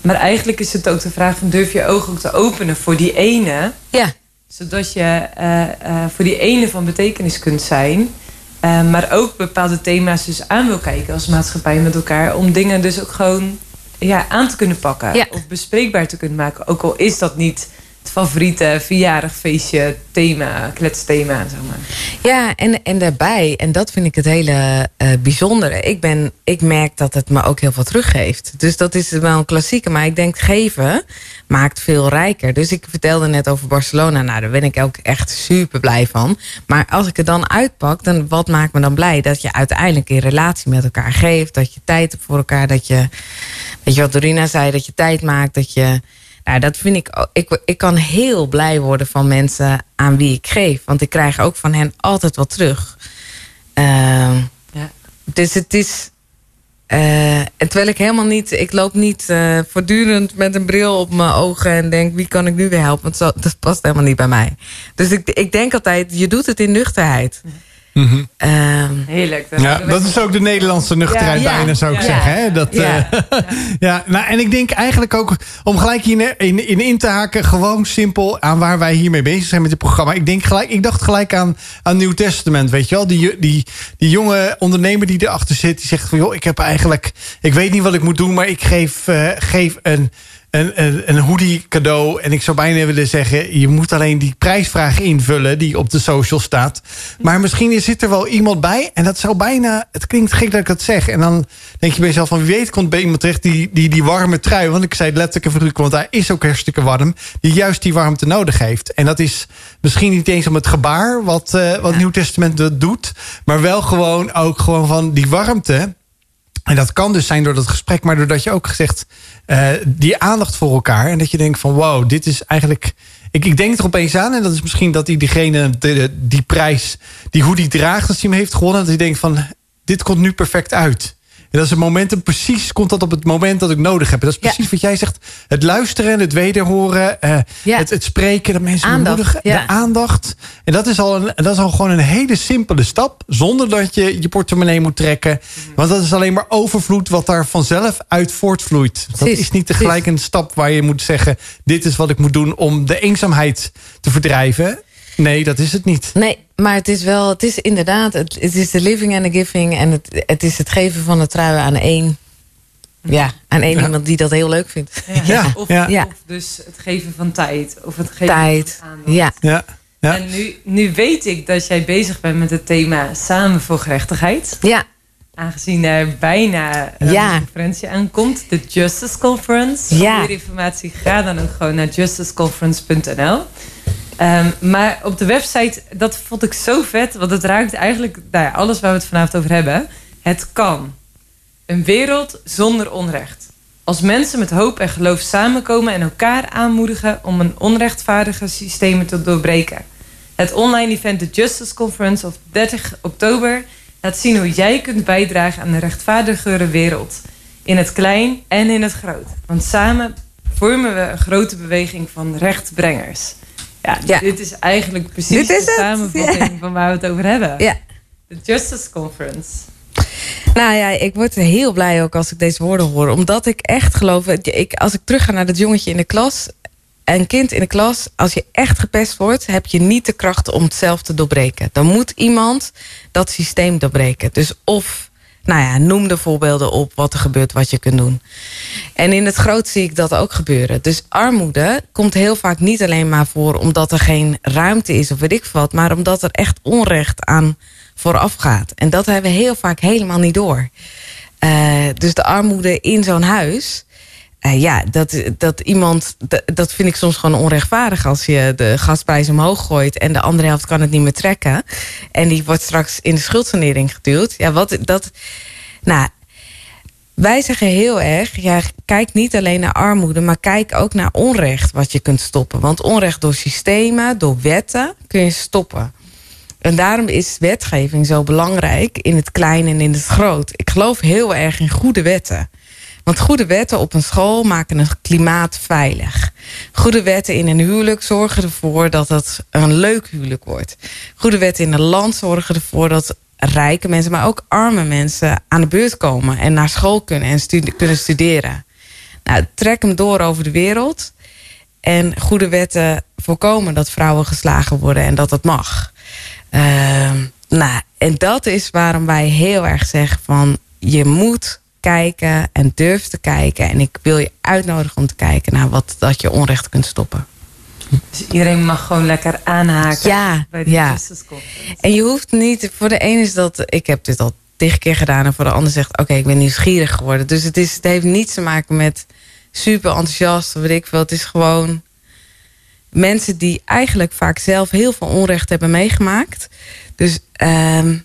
Speaker 3: Maar eigenlijk is het ook de vraag van... durf je ogen ook te openen voor die ene...
Speaker 2: Ja,
Speaker 3: zodat je eh, eh, voor die ene van betekenis kunt zijn... Eh, maar ook bepaalde thema's dus aan wil kijken als maatschappij met elkaar... om dingen dus ook gewoon ja, aan te kunnen pakken.
Speaker 2: Ja.
Speaker 3: Of bespreekbaar te kunnen maken. Ook al is dat niet favoriete verjaardag feestje thema, kletsthema, zeg maar.
Speaker 2: Ja, en, en daarbij, en dat vind ik het hele eh, bijzondere. Ik, ben, ik merk dat het me ook heel veel teruggeeft. Dus dat is wel een klassieke. Maar ik denk, geven maakt veel rijker. Dus ik vertelde net over Barcelona. Nou, daar ben ik ook echt super blij van. Maar als ik het dan uitpak, dan wat maakt me dan blij? Dat je uiteindelijk in relatie met elkaar geeft. Dat je tijd hebt voor elkaar. Dat je, weet je wat Dorina zei, dat je tijd maakt. Dat je... Nou, dat vind ik, ik. Ik kan heel blij worden van mensen aan wie ik geef. Want ik krijg ook van hen altijd wat terug. Ehm,
Speaker 3: Ja.
Speaker 2: Dus het is. eh, en terwijl ik helemaal niet. Ik loop niet eh, voortdurend met een bril op mijn ogen en denk: wie kan ik nu weer helpen? Want zo, dat past helemaal niet bij mij. Dus ik, ik denk altijd: je doet het in nuchterheid. Ehm,
Speaker 3: Heerlijk.
Speaker 1: Ja, dat is ook de Nederlandse nuchterheid
Speaker 2: Ja, ja.
Speaker 1: bijna, zou ik
Speaker 3: Ja.
Speaker 1: zeggen. Hè? Dat,
Speaker 2: Ja.
Speaker 1: eh, ja, nou, en ik denk eigenlijk ook, om gelijk hier in, in, in te haken... gewoon simpel aan waar wij hiermee bezig zijn met dit programma. Ik, denk gelijk, ik dacht gelijk aan, aan Nieuw Testament, weet je wel? Die, die, die jonge ondernemer die erachter zit, die zegt van... joh, ik heb eigenlijk, ik weet niet wat ik moet doen... maar ik geef, eh, geef een... Een, een, een hoodie cadeau. En ik zou bijna willen zeggen... je moet alleen die prijsvraag invullen... die op de social staat. Maar misschien zit er wel iemand bij... en dat zou bijna... het klinkt gek dat ik dat zeg. En dan denk je bij jezelf van... wie weet komt bij iemand terecht die, die, die warme trui... want ik zei het letterlijk en figuurlijk... want hij is ook hartstikke warm... die juist die warmte nodig heeft. En dat is misschien niet eens om het gebaar... wat, eh, wat Nieuw Testament dat doet... maar wel gewoon ook gewoon van die warmte... En dat kan dus zijn door dat gesprek, maar doordat je ook gezegd eh, die aandacht voor elkaar. En dat je denkt van wow, dit is eigenlijk. Ik, ik denk er opeens aan. En dat is misschien dat hij diegene die prijs, die hoe die draagt als hij hem heeft gewonnen. Dat hij denkt van dit komt nu perfect uit. En dat is het momentum, precies komt dat op het moment dat ik nodig heb. En dat is
Speaker 2: Ja.
Speaker 1: precies wat jij zegt. Het luisteren, het wederhoren, eh,
Speaker 2: Ja.
Speaker 1: het, het spreken, dat mensen
Speaker 2: Aandacht, ja.
Speaker 1: de aandacht. En dat is, al een, dat is al gewoon een hele simpele stap, zonder dat je je portemonnee moet trekken. Want dat is alleen maar overvloed wat daar vanzelf uit voortvloeit. Dat
Speaker 2: Precies,
Speaker 1: is niet tegelijk een stap waar je moet zeggen, dit is wat ik moet doen om de eenzaamheid te verdrijven. Nee, dat is het niet.
Speaker 2: Nee, maar het is wel, het is inderdaad, het, het is de living and the giving. En het, het is het geven van de trui aan één. Ja, aan één
Speaker 1: Ja.
Speaker 2: iemand die dat heel leuk vindt.
Speaker 1: Ja,
Speaker 3: Of,
Speaker 1: ja.
Speaker 2: Ja.
Speaker 3: of dus het geven van tijd. Of het geven
Speaker 2: Tijd.
Speaker 3: van aandacht.
Speaker 2: Ja,
Speaker 1: Ja, ja.
Speaker 3: En nu, nu weet ik dat jij bezig bent met het thema Samen voor Gerechtigheid.
Speaker 2: ja,
Speaker 3: Aangezien er bijna eh,
Speaker 2: Ja.
Speaker 3: een conferentie aankomt. De Justice Conference.
Speaker 2: Ja.
Speaker 3: Voor meer informatie ga dan ook gewoon naar justiceconference.nl. Ehm, maar op de website, dat vond ik zo vet. Want het raakt eigenlijk nou ja, alles waar we het vanavond over hebben. Het kan. Een wereld zonder onrecht. Als mensen met hoop en geloof samenkomen en elkaar aanmoedigen om een onrechtvaardige systemen te doorbreken. Het online event The Justice Conference op 30 oktober laat zien hoe jij kunt bijdragen aan een rechtvaardigere wereld. In het klein en in het groot. Want samen vormen we een grote beweging van rechtbrengers. Ja,
Speaker 2: Ja.
Speaker 3: dit is eigenlijk precies
Speaker 2: Dit is
Speaker 3: de
Speaker 2: het,
Speaker 3: samenvatting
Speaker 2: ja.
Speaker 3: van waar we het over hebben.
Speaker 2: ja.
Speaker 3: De Justice Conference.
Speaker 2: Nou ja, ik word heel blij ook als ik deze woorden hoor. Omdat ik echt geloof... Ik, als ik terug ga naar dat jongetje in de klas... Een kind in de klas, als je echt gepest wordt... heb je niet de kracht om het zelf te doorbreken. Dan moet iemand dat systeem doorbreken. Dus of, nou ja, noem de voorbeelden op... wat er gebeurt, wat je kunt doen. En in het groot zie ik dat ook gebeuren. Dus armoede komt heel vaak niet alleen maar voor... omdat er geen ruimte is of weet ik wat... maar omdat er echt onrecht aan vooraf gaat. En dat hebben we heel vaak helemaal niet door. Eh, dus de armoede in zo'n huis... eh, ja, dat, dat iemand, dat, vind ik soms gewoon onrechtvaardig als je de gasprijs omhoog gooit en de andere helft kan het niet meer trekken. En die wordt straks in de schuldsanering geduwd. Ja, wat dat. Nou, wij zeggen heel erg, ja, kijk niet alleen naar armoede, maar kijk ook naar onrecht wat je kunt stoppen. Want onrecht door systemen, door wetten kun je stoppen. En daarom is wetgeving zo belangrijk in het klein en in het groot. Ik geloof heel erg in goede wetten. Want goede wetten op een school maken een klimaat veilig. Goede wetten in een huwelijk zorgen ervoor dat het een leuk huwelijk wordt. Goede wetten in een land zorgen ervoor dat rijke mensen, maar ook arme mensen aan de beurt komen en naar school kunnen en kunnen studeren. Nou, trek hem door over de wereld. En goede wetten voorkomen dat vrouwen geslagen worden en dat dat mag. Ehm, nou, en dat is waarom wij heel erg zeggen van je moet kijken en durf te kijken. En ik wil je uitnodigen om te kijken naar wat dat je onrecht kunt stoppen.
Speaker 3: Dus iedereen mag gewoon lekker aanhaken
Speaker 2: Ja,
Speaker 3: bij de
Speaker 2: ja. En je hoeft niet, voor de een is dat, ik heb dit al tig keer gedaan. En voor de ander zegt, oké, ik ben nieuwsgierig geworden. Dus het, is, het heeft niets te maken met super enthousiast of weet ik veel. Het is gewoon mensen die eigenlijk vaak zelf heel veel onrecht hebben meegemaakt. Dus ehm,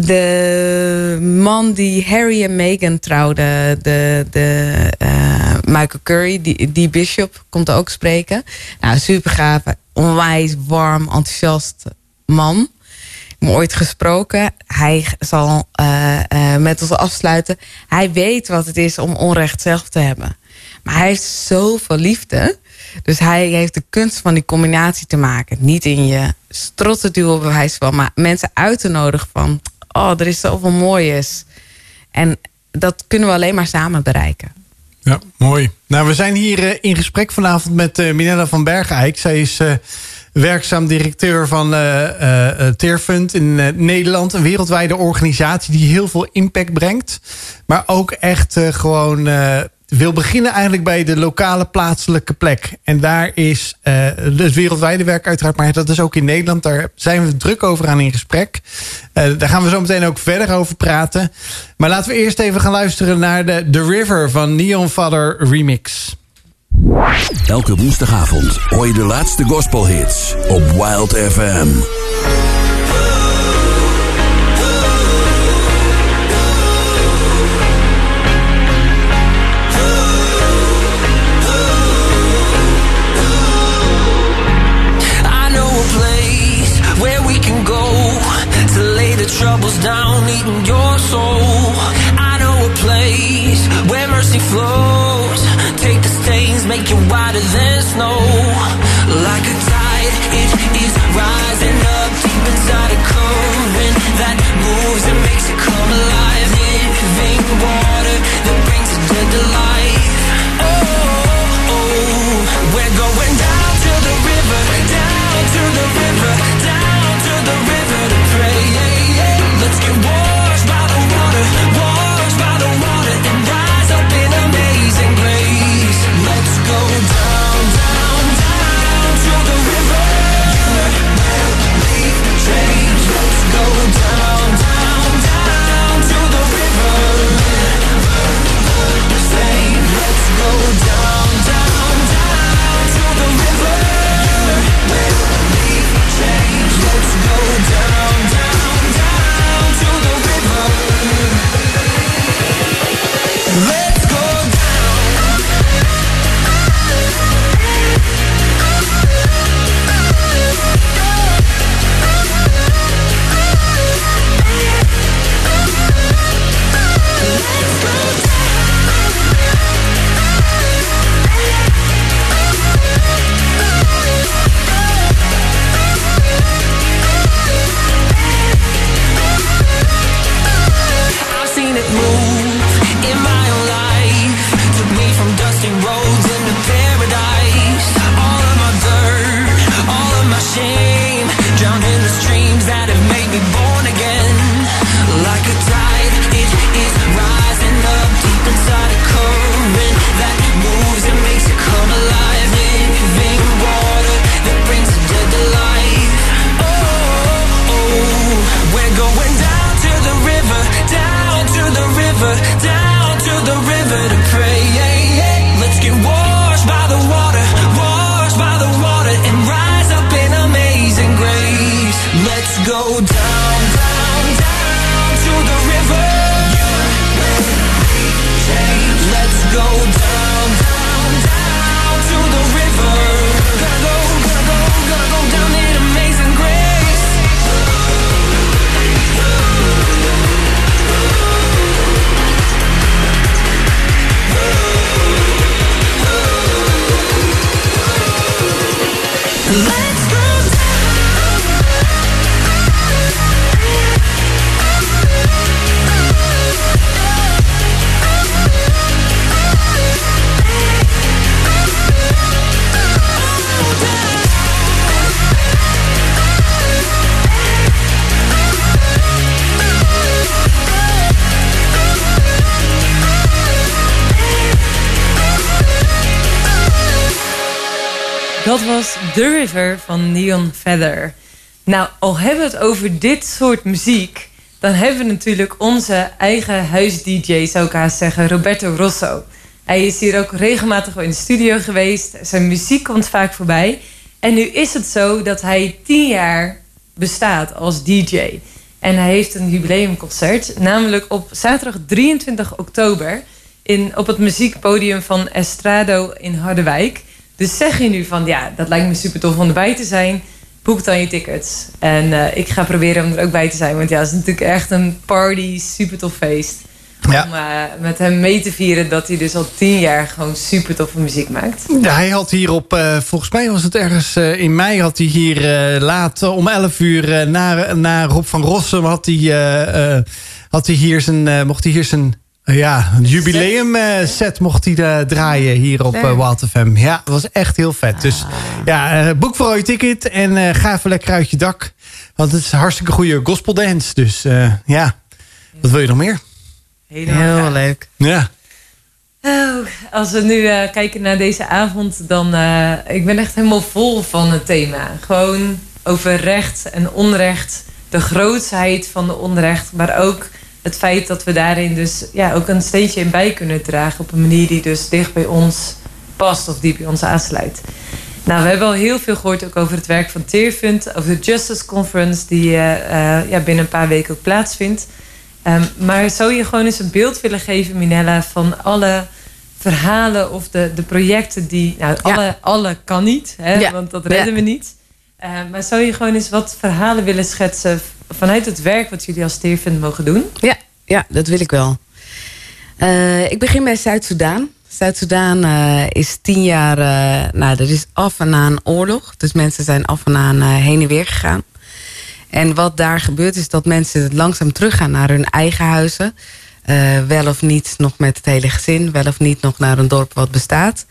Speaker 2: de man die Harry en Meghan trouwde, de, de eh, Michael Curry, die, die bishop, komt ook spreken. Nou, super gaaf, onwijs warm, enthousiast man. Ik ooit gesproken. Hij zal eh, eh, met ons afsluiten. Hij weet wat het is om onrecht zelf te hebben. Maar hij heeft zoveel liefde. Dus hij heeft de kunst van die combinatie te maken. Niet in je strot te duwen, bewijs van, maar mensen uit te nodigen van: oh, er is zoveel moois. En dat kunnen we alleen maar samen bereiken.
Speaker 1: Ja, mooi. Nou, we zijn hier eh, in gesprek vanavond met eh Minella van Bergeijk. Zij is eh, werkzaam directeur van Teerfund in Nederland. Een wereldwijde organisatie die heel veel impact brengt. Maar ook echt gewoon wil beginnen eigenlijk bij de lokale plaatselijke plek. En daar is eh, het wereldwijde werk uiteraard. Maar dat is ook in Nederland. Daar zijn we druk over aan in gesprek. Eh, daar gaan we zo meteen ook verder over praten. Maar laten we eerst even gaan luisteren naar de The River van Neon Father Remix.
Speaker 6: Elke woensdagavond hoor je de laatste gospelhits op Wild FM. troubles down, eating your soul.
Speaker 8: I know a place where mercy flows. Take the stains, make it whiter
Speaker 3: than snow. Like a van Neon Feather. Nou, al hebben we het over dit soort muziek... dan hebben we natuurlijk onze eigen huis-dj, zou ik haast zeggen, Roberto Rosso. Hij is hier ook regelmatig in de studio geweest. Zijn muziek komt vaak voorbij. En nu is het zo dat hij tien jaar bestaat als DJ. En hij heeft een jubileumconcert, namelijk op zaterdag 23 oktober... In, op het muziekpodium van Estrado in Harderwijk. Dus zeg je nu van, ja, dat lijkt me super tof om erbij te zijn. Boek dan je tickets. En eh, ik ga proberen om er ook bij te zijn. Want ja, het is natuurlijk echt een party, super tof feest.
Speaker 1: Ja.
Speaker 3: Om eh, met hem mee te vieren dat hij dus al tien jaar gewoon super toffe muziek maakt.
Speaker 1: Ja, hij had hier op, eh, volgens mij was het ergens in mei, had hij hier laat om 11 uur naar, naar Rob van Rossum had hij, had hij hier zijn, mocht hij hier zijn ja, een jubileum eh, set mocht hij eh, draaien hier op uh, Wild FM. Ja, dat was echt heel vet. Dus ja, eh, boek vooral je ticket en eh, ga even lekker uit je dak. Want het is een hartstikke goede gospel dance. Dus eh, ja, wat wil je nog meer?
Speaker 3: Helemaal
Speaker 2: Heel leuk.
Speaker 1: Ja.
Speaker 3: Oh, als we nu eh, kijken naar deze avond, dan uh, ik ben echt helemaal vol van het thema. Gewoon over recht en onrecht, de grootsheid van de onrecht, maar ook het feit dat we daarin dus ja, ook een steentje in bij kunnen dragen op een manier die dus dicht bij ons past of die bij ons aansluit. Nou, we hebben al heel veel gehoord ook over het werk van Teerfund, over de Justice Conference die uh, uh, ja, binnen een paar weken ook plaatsvindt. Um, maar zou je gewoon eens een beeld willen geven, Minella, van alle verhalen of de, de projecten die. Nou, alle, ja. alle kan niet, hè, ja. want dat redden we niet. Uh, maar zou je gewoon eens wat verhalen willen schetsen vanuit het werk wat jullie als Teerfund mogen doen?
Speaker 2: Ja, ja dat wil ik wel. Uh, ik begin bij Zuid-Soedan. Zuid-Soedan uh, is tien jaar, uh, nou, er is af en aan oorlog. Dus mensen zijn af en aan heen en weer gegaan. En wat daar gebeurt is dat mensen langzaam teruggaan naar hun eigen huizen. wel of niet nog met het hele gezin, wel of niet nog naar een dorp wat bestaat.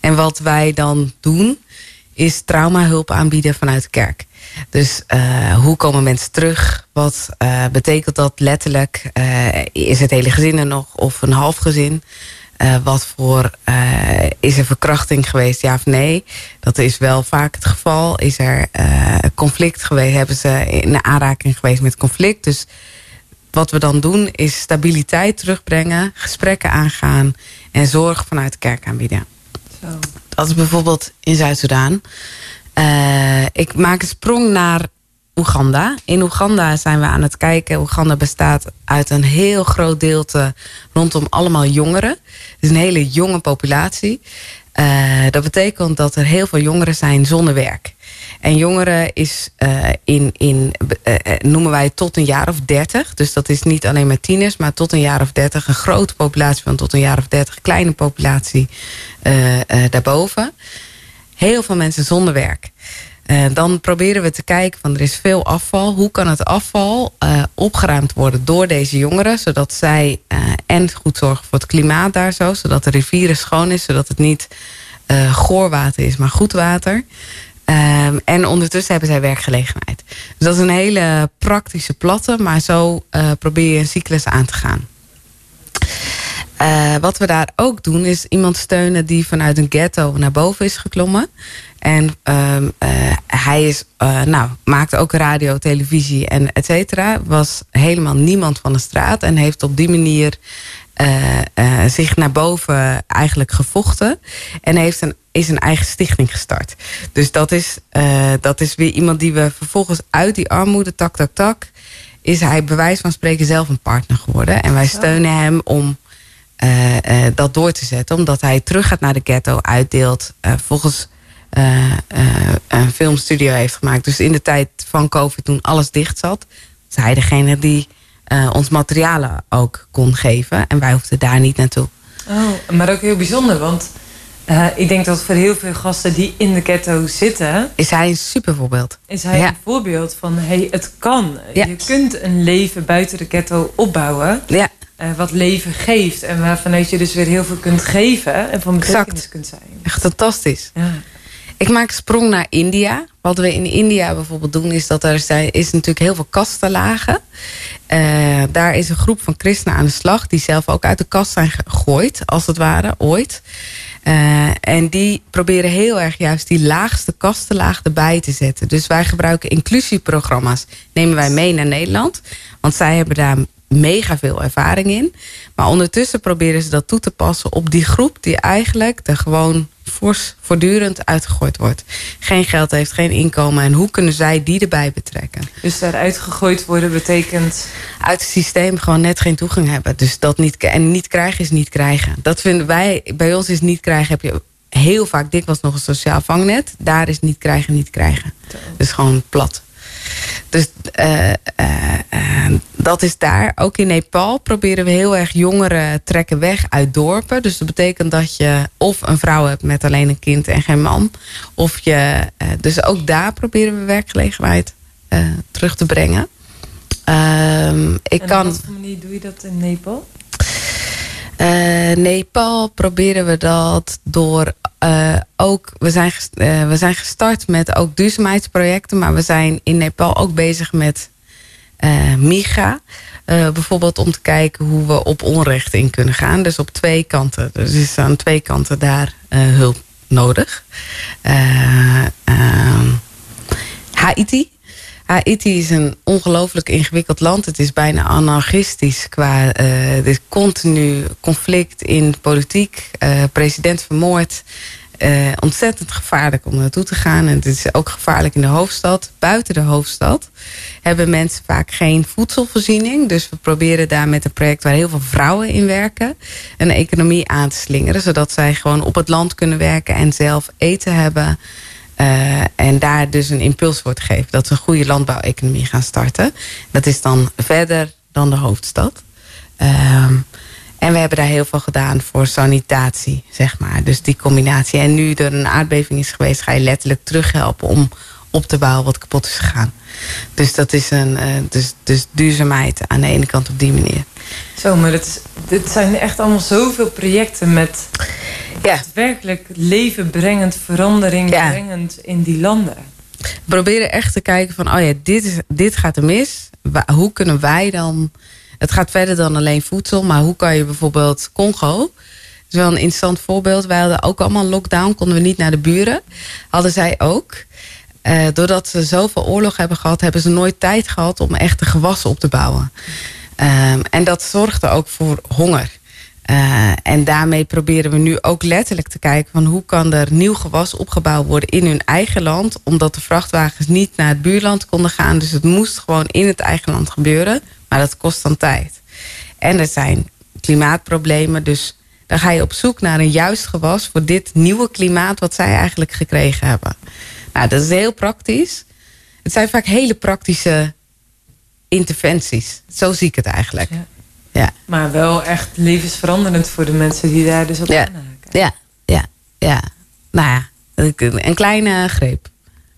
Speaker 2: En wat wij dan doen, is traumahulp aanbieden vanuit de kerk. Dus uh, hoe komen mensen terug? Wat uh, betekent dat letterlijk? Uh, is het hele gezin er nog of een half gezin? wat voor is er verkrachting geweest, ja of nee? Dat is wel vaak het geval. Is er conflict geweest? Hebben ze in aanraking geweest met conflict? Dus wat we dan doen is stabiliteit terugbrengen, gesprekken aangaan en zorg vanuit de kerk aanbieden. Zo. Dat is bijvoorbeeld in Zuid-Soedan. Uh, ik maak een sprong naar Oeganda. In Oeganda zijn we aan het kijken. Oeganda bestaat uit een heel groot deelte rondom allemaal jongeren. Het is een hele jonge populatie. Uh, dat betekent dat er heel veel jongeren zijn zonder werk. En jongeren is uh, in, in noemen wij tot een jaar of dertig. Dus dat is niet alleen maar tieners, maar tot een jaar of dertig. Een grote populatie van tot een jaar of dertig. Kleine populatie daarboven heel veel mensen zonder werk. Uh, dan proberen we te kijken van er is veel afval. Hoe kan het afval uh, opgeruimd worden door deze jongeren, zodat zij uh, en goed zorgen voor het klimaat daar zo, zodat de rivieren schoon is, zodat het niet goorwater is, maar goed water. Um, en ondertussen hebben zij werkgelegenheid. Dus dat is een hele praktische platte, maar zo probeer je een cyclus aan te gaan. Uh, wat we daar ook doen is iemand steunen die vanuit een ghetto naar boven is geklommen. En um, uh, hij is, uh, nou, maakte ook radio, televisie en et cetera. Was helemaal niemand van de straat en heeft op die manier zich naar boven eigenlijk gevochten. En heeft een, is een eigen stichting gestart. Dus dat is, dat is weer iemand die we vervolgens uit die armoede, tak, tak, tak, is hij bij wijze van spreken zelf een partner geworden. En wij steunen hem om uh, uh, dat door te zetten. Omdat hij terug gaat naar de ghetto, uitdeelt. Uh, volgens een filmstudio heeft gemaakt. Dus in de tijd van COVID, toen alles dicht zat... was hij degene die ons materialen ook kon geven. En wij hoefden daar niet naartoe.
Speaker 3: Oh, maar ook heel bijzonder, want... Eh, ik denk dat voor heel veel gasten die in de ghetto zitten...
Speaker 2: Is hij een super voorbeeld.
Speaker 3: is hij
Speaker 2: Ja.
Speaker 3: een voorbeeld van... hey, het kan.
Speaker 2: Ja.
Speaker 3: Je kunt een leven buiten de ghetto opbouwen...
Speaker 2: Ja,
Speaker 3: eh, wat leven geeft. En waarvanuit je dus weer heel veel kunt geven... en van
Speaker 2: Exact.
Speaker 3: betekenis kunt zijn.
Speaker 2: echt fantastisch.
Speaker 3: Ja.
Speaker 2: Ik maak sprong naar India. Wat we in India bijvoorbeeld doen, is dat er zijn, is natuurlijk heel veel kastenlagen. Eh, daar is een groep van christenen aan de slag, die zelf ook uit de kast zijn gegooid, als het ware, ooit. Eh, en die proberen heel erg juist die laagste kastenlaag erbij te zetten. Dus wij gebruiken inclusieprogramma's, nemen wij mee naar Nederland. Want zij hebben daar mega veel ervaring in. Maar ondertussen proberen ze dat toe te passen op die groep die eigenlijk er gewoon fors voortdurend uitgegooid wordt. Geen geld heeft, geen inkomen. En hoe kunnen zij die erbij betrekken?
Speaker 3: Dus daaruit gegooid worden betekent...
Speaker 2: Uit het systeem gewoon net geen toegang hebben. Dus dat niet, en niet krijgen is niet krijgen. Dat vinden wij, bij ons is niet krijgen heb je heel vaak dikwijls nog een sociaal vangnet. Daar is niet krijgen, niet krijgen. Dus gewoon plat. Dus eh, eh, eh, dat is daar. Ook in Nepal proberen we heel erg jongeren trekken weg uit dorpen. Dus dat betekent dat je of een vrouw hebt met alleen een kind en geen man. Of je, dus ook daar proberen we werkgelegenheid terug te brengen. Ehm, ik
Speaker 3: en
Speaker 2: kan.
Speaker 3: op wat voor manier doe je dat in Nepal?
Speaker 2: Eh, Nepal proberen we dat door eh, ook. We zijn, eh, we zijn gestart met ook duurzaamheidsprojecten, maar we zijn in Nepal ook bezig met eh, MIGA. Bijvoorbeeld om te kijken hoe we op onrecht in kunnen gaan. Dus op twee kanten. Dus is aan twee kanten daar hulp nodig. Eh, ehm, Haiti. Haiti is een ongelooflijk ingewikkeld land. Het is bijna anarchistisch qua eh er is continu conflict in politiek. eh, president vermoord. Eh, ontzettend gevaarlijk om naartoe te gaan. En het is ook gevaarlijk in de hoofdstad. Buiten de hoofdstad hebben mensen vaak geen voedselvoorziening. Dus we proberen daar met een project waar heel veel vrouwen in werken... een economie aan te slingeren. Zodat zij gewoon op het land kunnen werken en zelf eten hebben... Eh, en daar dus een impuls wordt gegeven. Dat ze een goede landbouweconomie gaan starten. Dat is dan verder dan de hoofdstad. Ehm, en we hebben daar heel veel gedaan voor sanitatie, zeg maar. Dus die combinatie. En nu er een aardbeving is geweest... ga je letterlijk terughelpen om op te bouwen wat kapot is gegaan. Dus dat is een eh, dus, dus duurzaamheid aan de ene kant op die manier.
Speaker 3: Zo, maar is, dit zijn echt allemaal zoveel projecten met
Speaker 2: Ja.
Speaker 3: werkelijk levenbrengend, verandering
Speaker 2: Ja.
Speaker 3: brengend in die landen.
Speaker 2: We proberen echt te kijken van, oh ja, dit, is, dit gaat er mis. Hoe kunnen wij dan... Het gaat verder dan alleen voedsel, maar hoe kan je bijvoorbeeld Congo... Dat is wel een interessant voorbeeld. Wij hadden ook allemaal lockdown, konden we niet naar de buren. Hadden zij ook. Eh, doordat ze zoveel oorlog hebben gehad, hebben ze nooit tijd gehad om echt de gewassen op te bouwen. Ehm, en dat zorgde ook voor honger. Eh, en daarmee proberen we nu ook letterlijk te kijken van hoe kan er nieuw gewas opgebouwd worden in hun eigen land, omdat de vrachtwagens niet naar het buurland konden gaan. Dus het moest gewoon in het eigen land gebeuren, maar dat kost dan tijd. En er zijn klimaatproblemen, dus dan ga je op zoek naar een juist gewas voor dit nieuwe klimaat wat zij eigenlijk gekregen hebben. Nou, dat is heel praktisch. Het zijn vaak hele praktische interventies. Zo zie ik het eigenlijk.
Speaker 3: Ja.
Speaker 2: Ja.
Speaker 3: Maar wel echt levensveranderend voor de mensen die daar dus op
Speaker 2: Ja.
Speaker 3: aanhaken.
Speaker 2: Ja, ja, ja. Nou ja, een kleine greep.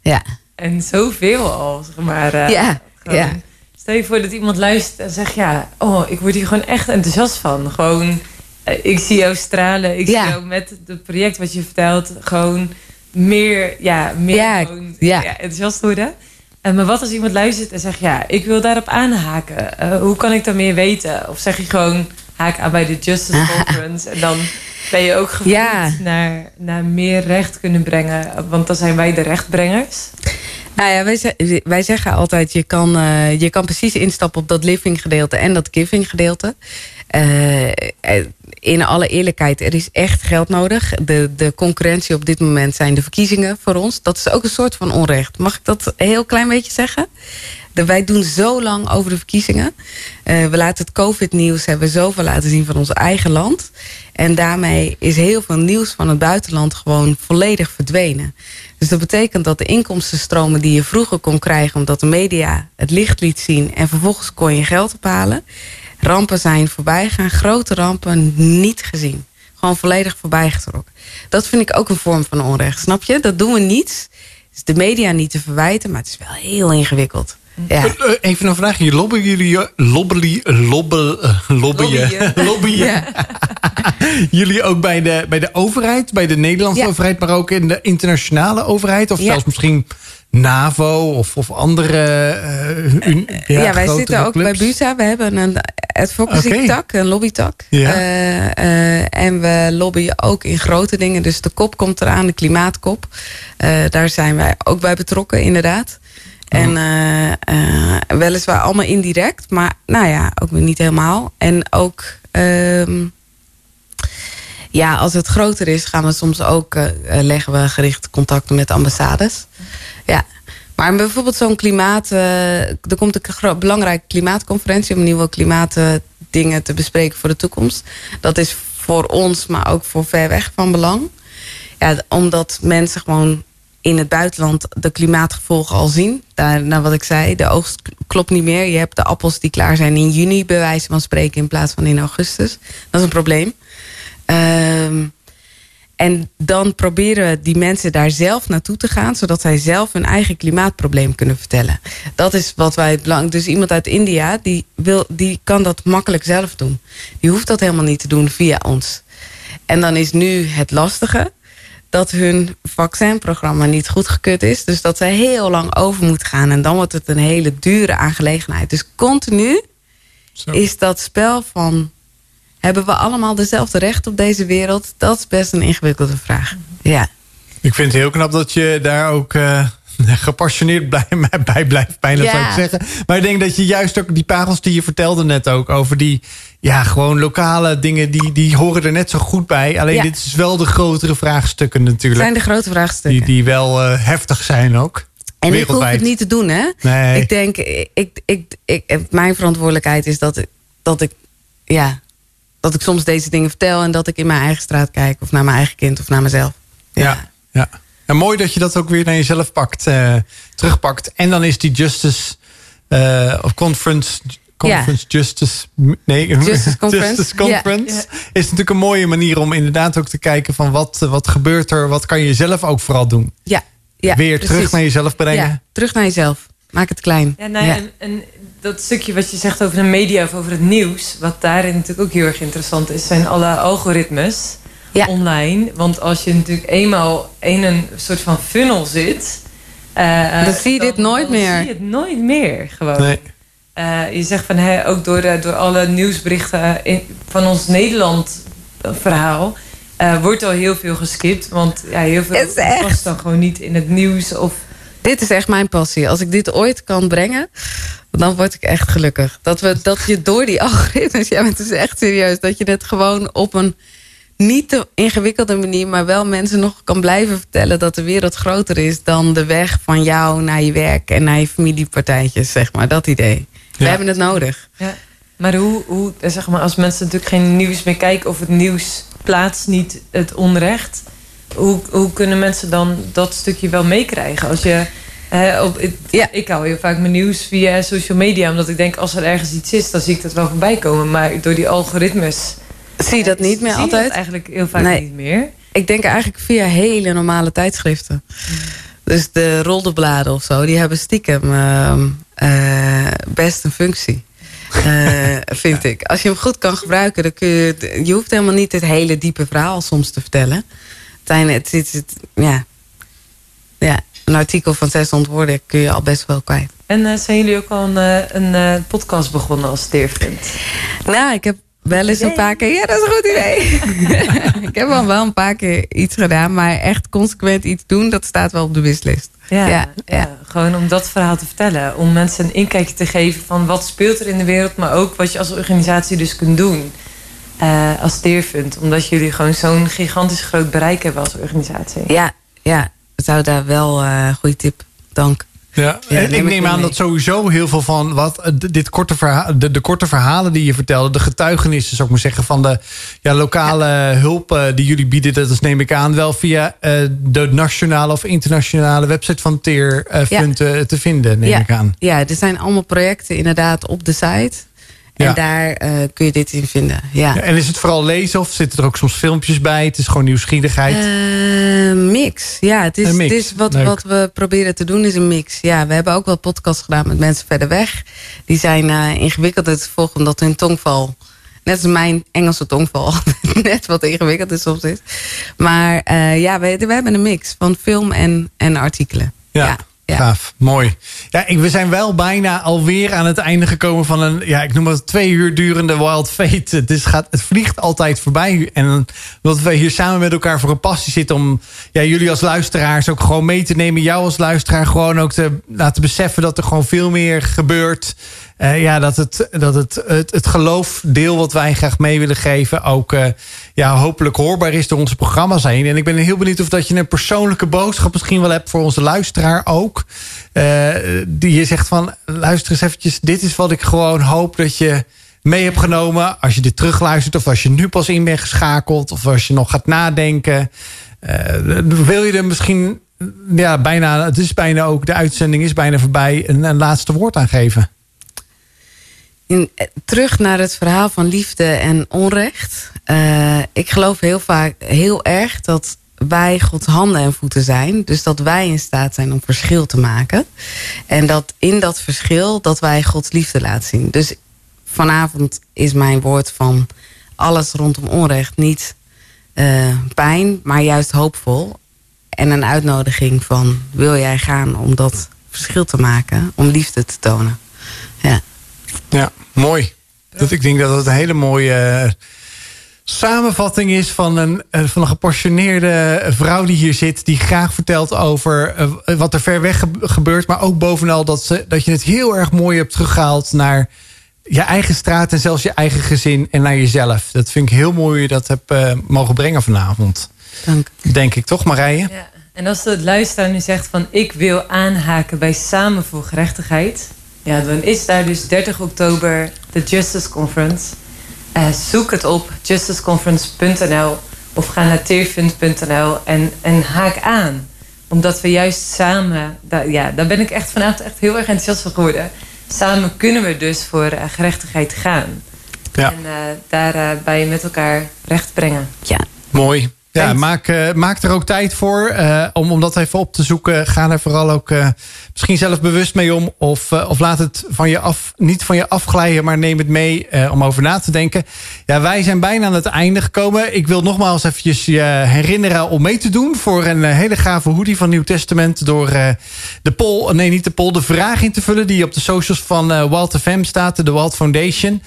Speaker 2: Ja,
Speaker 3: En zoveel al, zeg maar. eh,
Speaker 2: Ja,
Speaker 3: gewoon-
Speaker 2: ja.
Speaker 3: Stel je voor dat iemand luistert en zegt... ja, oh, ik word hier gewoon echt enthousiast van. Gewoon, eh, ik zie jou stralen. Ik
Speaker 2: Ja.
Speaker 3: zie jou met het project wat je vertelt... gewoon meer, ja, meer
Speaker 2: Ja,
Speaker 3: gewoon,
Speaker 2: ja.
Speaker 3: ja, enthousiast worden. Maar wat als iemand luistert en zegt... ja, ik wil daarop aanhaken. Eh, hoe kan ik dan meer weten? Of zeg je gewoon, haak aan bij de Justice Conference... en dan ben je ook gevoed
Speaker 2: Ja.
Speaker 3: naar, naar meer recht kunnen brengen. Want dan zijn wij de rechtbrengers.
Speaker 2: Nou ja, wij, wij zeggen altijd, je kan, eh, je kan precies instappen op dat living gedeelte en dat giving gedeelte. Eh, eh, in alle eerlijkheid, er is echt geld nodig. De, de concurrentie op dit moment zijn de verkiezingen voor ons. Dat is ook een soort van onrecht. Mag ik dat een heel klein beetje zeggen? Wij doen zo lang over de verkiezingen. Eh, we laten het COVID-nieuws hebben zoveel laten zien van ons eigen land. En daarmee is heel veel nieuws van het buitenland gewoon volledig verdwenen. Dus dat betekent dat de inkomstenstromen die je vroeger kon krijgen... omdat de media het licht liet zien en vervolgens kon je geld ophalen... rampen zijn voorbij gaan, grote rampen niet gezien. gewoon volledig voorbij getrokken. Dat vind ik ook een vorm van onrecht, snap je? Dat doen we niet. De media niet te verwijten, maar het is wel heel ingewikkeld. Ja.
Speaker 1: Eh, Even een vraag. Je lobbyen jullie, eh, lobbyen,
Speaker 2: Lobbyen.
Speaker 1: lobbyen.
Speaker 2: Ja.
Speaker 1: jullie ook bij de, bij de overheid, bij de Nederlandse
Speaker 2: Ja.
Speaker 1: overheid, maar ook in de internationale overheid? Of zelfs misschien NAVO of, of andere eh, un-
Speaker 2: Ja, wij zitten ook
Speaker 1: clubs?
Speaker 2: bij BUSA. We hebben een advocacy-tak, een lobbytak.
Speaker 1: Ja.
Speaker 2: Eh, eh, en we lobbyen ook in grote dingen. Dus de kop komt eraan, de klimaatkop. Eh, daar zijn wij ook bij betrokken, inderdaad. En eh, eh, weliswaar allemaal indirect, maar nou ja, ook weer niet helemaal. En ook, ehm, ja, als het groter is, gaan we soms ook, leggen we gericht contacten met ambassades. Ja. Maar bijvoorbeeld zo'n klimaat, eh, er komt een belangrijke klimaatconferentie om nieuwe klimaatdingen te bespreken voor de toekomst. Dat is voor ons, maar ook voor ver weg van belang. Ja, omdat mensen gewoon in het buitenland de klimaatgevolgen al zien. Daar, wat ik zei, de oogst klopt niet meer. Je hebt de appels die klaar zijn in juni, bij wijze van spreken, in plaats van in augustus. Dat is een probleem. Ehm, en dan proberen we die mensen daar zelf naartoe te gaan, zodat zij zelf hun eigen klimaatprobleem kunnen vertellen. Dat is wat wij belangrijk. Dus iemand uit India, die, wil, die kan dat makkelijk zelf doen. Die hoeft dat helemaal niet te doen via ons. En dan is nu het lastige dat hun vaccinprogramma niet goedgekeurd is. Dus dat zij heel lang over moeten gaan. En dan wordt het een hele dure aangelegenheid. Dus continu
Speaker 1: Zo.
Speaker 2: is dat spel van... hebben we allemaal dezelfde recht op deze wereld? Dat is best een ingewikkelde vraag. Ja.
Speaker 1: Ik vind het heel knap dat je daar ook eh, gepassioneerd blij, bij blijft, bijna
Speaker 2: Ja.
Speaker 1: zou ik zeggen. Maar ik denk dat je juist ook die parels die je vertelde net ook over die, ja, gewoon lokale dingen, die, die horen er net zo goed bij. Alleen
Speaker 2: Ja.
Speaker 1: dit is wel de grotere vraagstukken natuurlijk.
Speaker 2: zijn de grote vraagstukken.
Speaker 1: die, die wel eh, heftig zijn ook.
Speaker 2: En ik hoef het niet te doen, hè?
Speaker 1: Nee.
Speaker 2: Ik denk, ik, ik, ik, mijn verantwoordelijkheid is dat dat ik, ja, dat ik soms deze dingen vertel en dat ik in mijn eigen straat kijk, of naar mijn eigen kind of naar mezelf.
Speaker 1: Ja, ja. En mooi dat je dat ook weer naar jezelf pakt, eh, terugpakt. En dan is die Justice eh, of Conference. Conference Justice. Nee,
Speaker 2: Justice Conference.
Speaker 1: Conference
Speaker 2: Ja.
Speaker 1: is natuurlijk een mooie manier om inderdaad ook te kijken van wat, eh, wat gebeurt er, wat kan je zelf ook vooral doen.
Speaker 2: Ja, ja
Speaker 1: weer
Speaker 2: precies.
Speaker 1: terug naar jezelf brengen.
Speaker 2: Ja, terug naar jezelf. Maak het klein.
Speaker 3: Ja, nou ja, En, en dat stukje wat je zegt over de media of over het nieuws, wat daarin natuurlijk ook heel erg interessant is, zijn alle algoritmes online. Want als je natuurlijk eenmaal in een soort van funnel zit, eh,
Speaker 2: Dan zie je dit nooit
Speaker 3: dan
Speaker 2: meer.
Speaker 3: zie je het nooit meer gewoon.
Speaker 1: Nee.
Speaker 3: Eh, je zegt van hè, ook door, de, door alle nieuwsberichten in, van ons Nederland eh, verhaal. eh, wordt al heel veel geskipt. Want ja, heel veel
Speaker 2: Het is echt-
Speaker 3: past dan gewoon niet in het nieuws. Of
Speaker 2: Dit is echt mijn passie. Als ik dit ooit kan brengen, dan word ik echt gelukkig. Dat, we, dat je door die algoritmes, ja, het is echt serieus, dat je het gewoon op een niet te ingewikkelde manier, maar wel mensen nog kan blijven vertellen dat de wereld groter is dan de weg van jou naar je werk en naar je familiepartijtjes, zeg maar. Dat idee. We hebben het nodig.
Speaker 3: Ja, maar hoe, hoe, zeg maar, als mensen natuurlijk geen nieuws meer kijken of het nieuws plaatst niet het onrecht, hoe, hoe kunnen mensen dan dat stukje wel meekrijgen? Als je, eh, op, ik, ik hou heel vaak mijn nieuws via social media, omdat ik denk als er ergens iets is, dan zie ik dat wel voorbij komen. Maar door die algoritmes
Speaker 2: Zie je dat niet meer
Speaker 3: zie
Speaker 2: altijd?
Speaker 3: dat eigenlijk heel vaak
Speaker 2: Nee.
Speaker 3: niet meer.
Speaker 2: Ik denk eigenlijk via hele normale tijdschriften. Dus de rolderbladen of zo, die hebben stiekem ehm, eh, best een functie. Eh, vind ik. Als je hem goed kan gebruiken, dan kun je. Je hoeft helemaal niet het hele diepe verhaal soms te vertellen. Het, zijn- het, het, het- ja. ja, een artikel van 600 woorden kun je al best wel kwijt.
Speaker 3: En eh, zijn jullie ook al een, eh, een eh, podcast begonnen als Steervriend?
Speaker 2: Nou, ik heb wel eens een paar keer. Ja, dat is een goed idee. ik heb al wel een paar keer iets gedaan, maar echt consequent iets doen, dat staat wel op de wislist.
Speaker 3: Ja,
Speaker 2: ja,
Speaker 3: ja, gewoon om dat verhaal te vertellen. Om mensen een inkijkje te geven van wat speelt er in de wereld, maar ook wat je als organisatie dus kunt doen. als Steerfund. Omdat jullie gewoon zo'n gigantisch groot bereik hebben als organisatie.
Speaker 2: Ja, ja. Zou daar wel eh goede tip. Dank.
Speaker 1: Ja,
Speaker 2: Ja,
Speaker 1: en ik neem aan
Speaker 2: mee.
Speaker 1: dat sowieso heel veel van wat eh, dit korte verha de, de korte verhalen die je vertelde, de getuigenissen, zou ik maar zeggen, van de ja, lokale hulp eh, die jullie bieden, dat is, neem ik aan, wel via de nationale of internationale website van Teer
Speaker 2: Ja.
Speaker 1: Fund, eh, te vinden, neem ik aan.
Speaker 2: Ja, er zijn allemaal projecten inderdaad op de site. En daar eh, kun je dit in vinden. Ja.
Speaker 1: Ja, En is het vooral lezen of zitten er ook soms filmpjes bij? Het is gewoon nieuwsgierigheid.
Speaker 2: Eh, mix. Ja, het is,
Speaker 1: mix.
Speaker 2: Het is wat,
Speaker 1: Leuk.
Speaker 2: wat we proberen te doen is een mix. Ja, we hebben ook wel podcasts gedaan met mensen verder weg. Die zijn eh ingewikkelder te volgen omdat hun tongval... Net als mijn Engelse tongval. net wat ingewikkelder soms is. Maar ja, we, we hebben een mix van film en, en artikelen.
Speaker 1: Ja,
Speaker 2: ja. Ja.
Speaker 1: gaaf. Mooi. Ja, ik, we zijn wel bijna alweer aan het einde gekomen van een, ja, ik noem het twee uur durende Wild Fate. Het, is, gaat, het vliegt altijd voorbij. En omdat we hier samen met elkaar voor een passie zitten om ja, jullie als luisteraars ook gewoon mee te nemen. Jou als luisteraar gewoon ook te laten beseffen dat er gewoon veel meer gebeurt. Eh, ja, dat het, dat het, het, geloofdeel wat wij graag mee willen geven ook eh, ja, hopelijk hoorbaar is door onze programma's heen. En ik ben heel benieuwd of dat je een persoonlijke boodschap misschien wel hebt voor onze luisteraar ook. Eh, die je zegt van, luister eens eventjes, dit is wat ik gewoon hoop dat je mee hebt genomen. Als je dit terugluistert of als je nu pas in bent geschakeld of als je nog gaat nadenken. Wil je er misschien, ja, bijna, het is bijna ook, de uitzending is bijna voorbij, een, een laatste woord aan geven?
Speaker 2: Terug naar het verhaal van liefde en onrecht. Eh, ik geloof heel vaak heel erg dat wij Gods handen en voeten zijn. Dus dat wij in staat zijn om verschil te maken. En dat in dat verschil dat wij Gods liefde laten zien. Dus vanavond is mijn woord van alles rondom onrecht niet eh, pijn, maar juist hoopvol. En een uitnodiging van wil jij gaan om dat verschil te maken, om liefde te tonen. Ja.
Speaker 1: Ja, mooi. Dat, ik denk dat het een hele mooie eh, samenvatting is van een, eh, van een gepassioneerde vrouw die hier zit. Die graag vertelt over eh, wat er ver weg ge- gebeurt. Maar ook bovenal dat, ze, dat je het heel erg mooi hebt teruggehaald naar je eigen straat en zelfs je eigen gezin en naar jezelf. Dat vind ik heel mooi hoe je dat hebt eh, mogen brengen vanavond.
Speaker 2: Dank.
Speaker 1: Denk ik toch, Marije?
Speaker 3: Ja. En als de luisteraar nu zegt van ik wil aanhaken bij Samen voor Gerechtigheid. Ja, dan is daar dus 30 oktober de Justice Conference. Eh, zoek het op, justiceconference.nl of ga naar teerfund.nl en, en haak aan. Omdat we juist samen, daar, ja, daar ben ik echt vanavond echt heel erg enthousiast van geworden. Samen kunnen we dus voor eh, gerechtigheid gaan.
Speaker 1: Ja.
Speaker 3: En eh, daarbij met elkaar recht brengen.
Speaker 2: Ja.
Speaker 1: Mooi. Ja, maak, eh, maak er ook tijd voor eh, om, om dat even op te zoeken. Ga er vooral ook eh, misschien zelf bewust mee om. Of, eh, of laat het van je af, niet van je afglijden, maar neem het mee eh, om over na te denken. Ja, wij zijn bijna aan het einde gekomen. Ik wil nogmaals eventjes je herinneren om mee te doen voor een eh, hele gave hoodie van Nieuw Testament. Door de poll, nee niet de poll, de vraag in te vullen die op de socials van Walt FM staat, de Walt Foundation.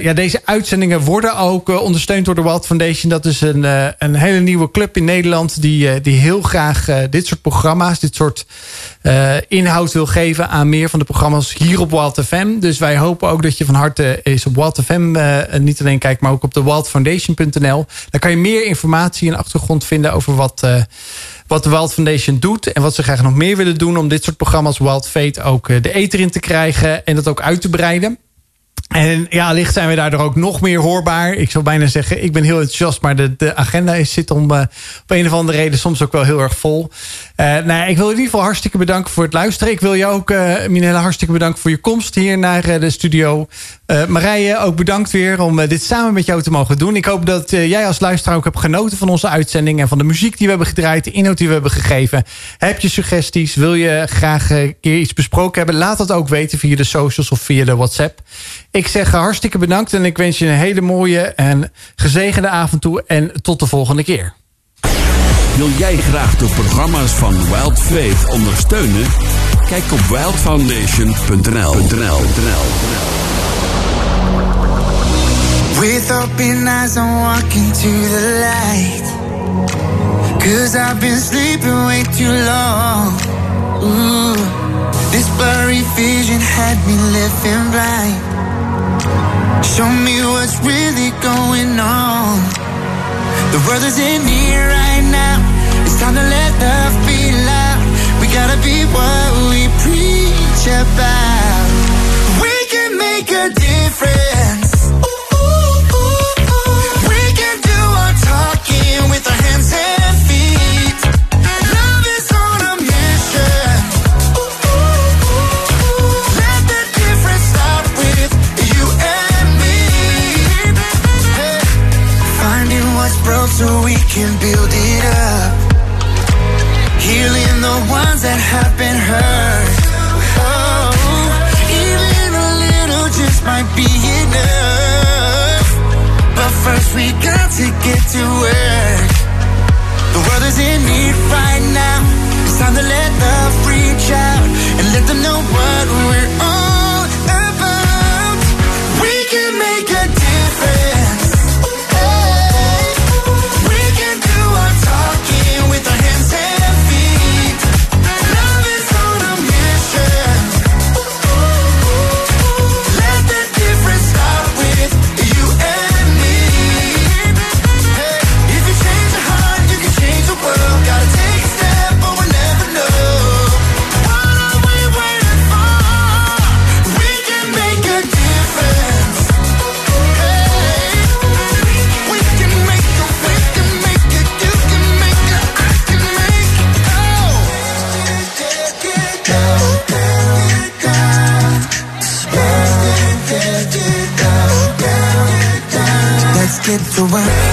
Speaker 1: Ja, deze uitzendingen worden ook ondersteund door de Walt Foundation. Dat is een, een hele nieuwe club in Nederland die, die heel graag dit soort programma's, dit soort inhoud wil geven aan meer van de programma's hier op Walt FM. Dus wij hopen ook dat je van harte eens op Walt FM eh, niet alleen kijkt, maar ook op de waldfoundation.nl. Daar kan je meer informatie en achtergrond vinden over wat, eh, wat de Wild Foundation doet en wat ze graag nog meer willen doen om dit soort programma's Wild Fate ook eh, de eter in te krijgen en dat ook uit te breiden. En ja, licht zijn we daardoor ook nog meer hoorbaar. Ik zou bijna zeggen, ik ben heel enthousiast, maar de, de agenda is, zit om op een of andere reden soms ook wel heel erg vol. Eh nou, ja, ik wil in ieder geval hartstikke bedanken voor het luisteren. Ik wil jou ook, eh Minelle, hartstikke bedanken voor je komst hier naar eh, de studio. Marije, ook bedankt weer om dit samen met jou te mogen doen. Ik hoop dat jij als luisteraar ook hebt genoten van onze uitzending en van de muziek die we hebben gedraaid, de inhoud die we hebben gegeven. Heb je suggesties? Wil je graag een keer iets besproken hebben? Laat dat ook weten via de socials of via de WhatsApp. Ik zeg hartstikke bedankt en ik wens je een hele mooie en gezegende avond toe. En tot de volgende keer.
Speaker 6: Wil jij graag de programma's van Wild Faith ondersteunen? Kijk op wildfoundation.nl.
Speaker 4: With open eyes, I'm walking to the light. Cause I've been sleeping way too long. Ooh, this blurry vision had me living blind. Show me what's really going on. The world is in here right now. It's time to let love be loud. We gotta be what we preach about. We can make a difference. We so we can build it up. Healing the ones that have been hurt. Oh, even a little just might be enough. But first we got to get to work. The world is in need right now. It's time to let love reach out and let them know what we're on. It. Oh.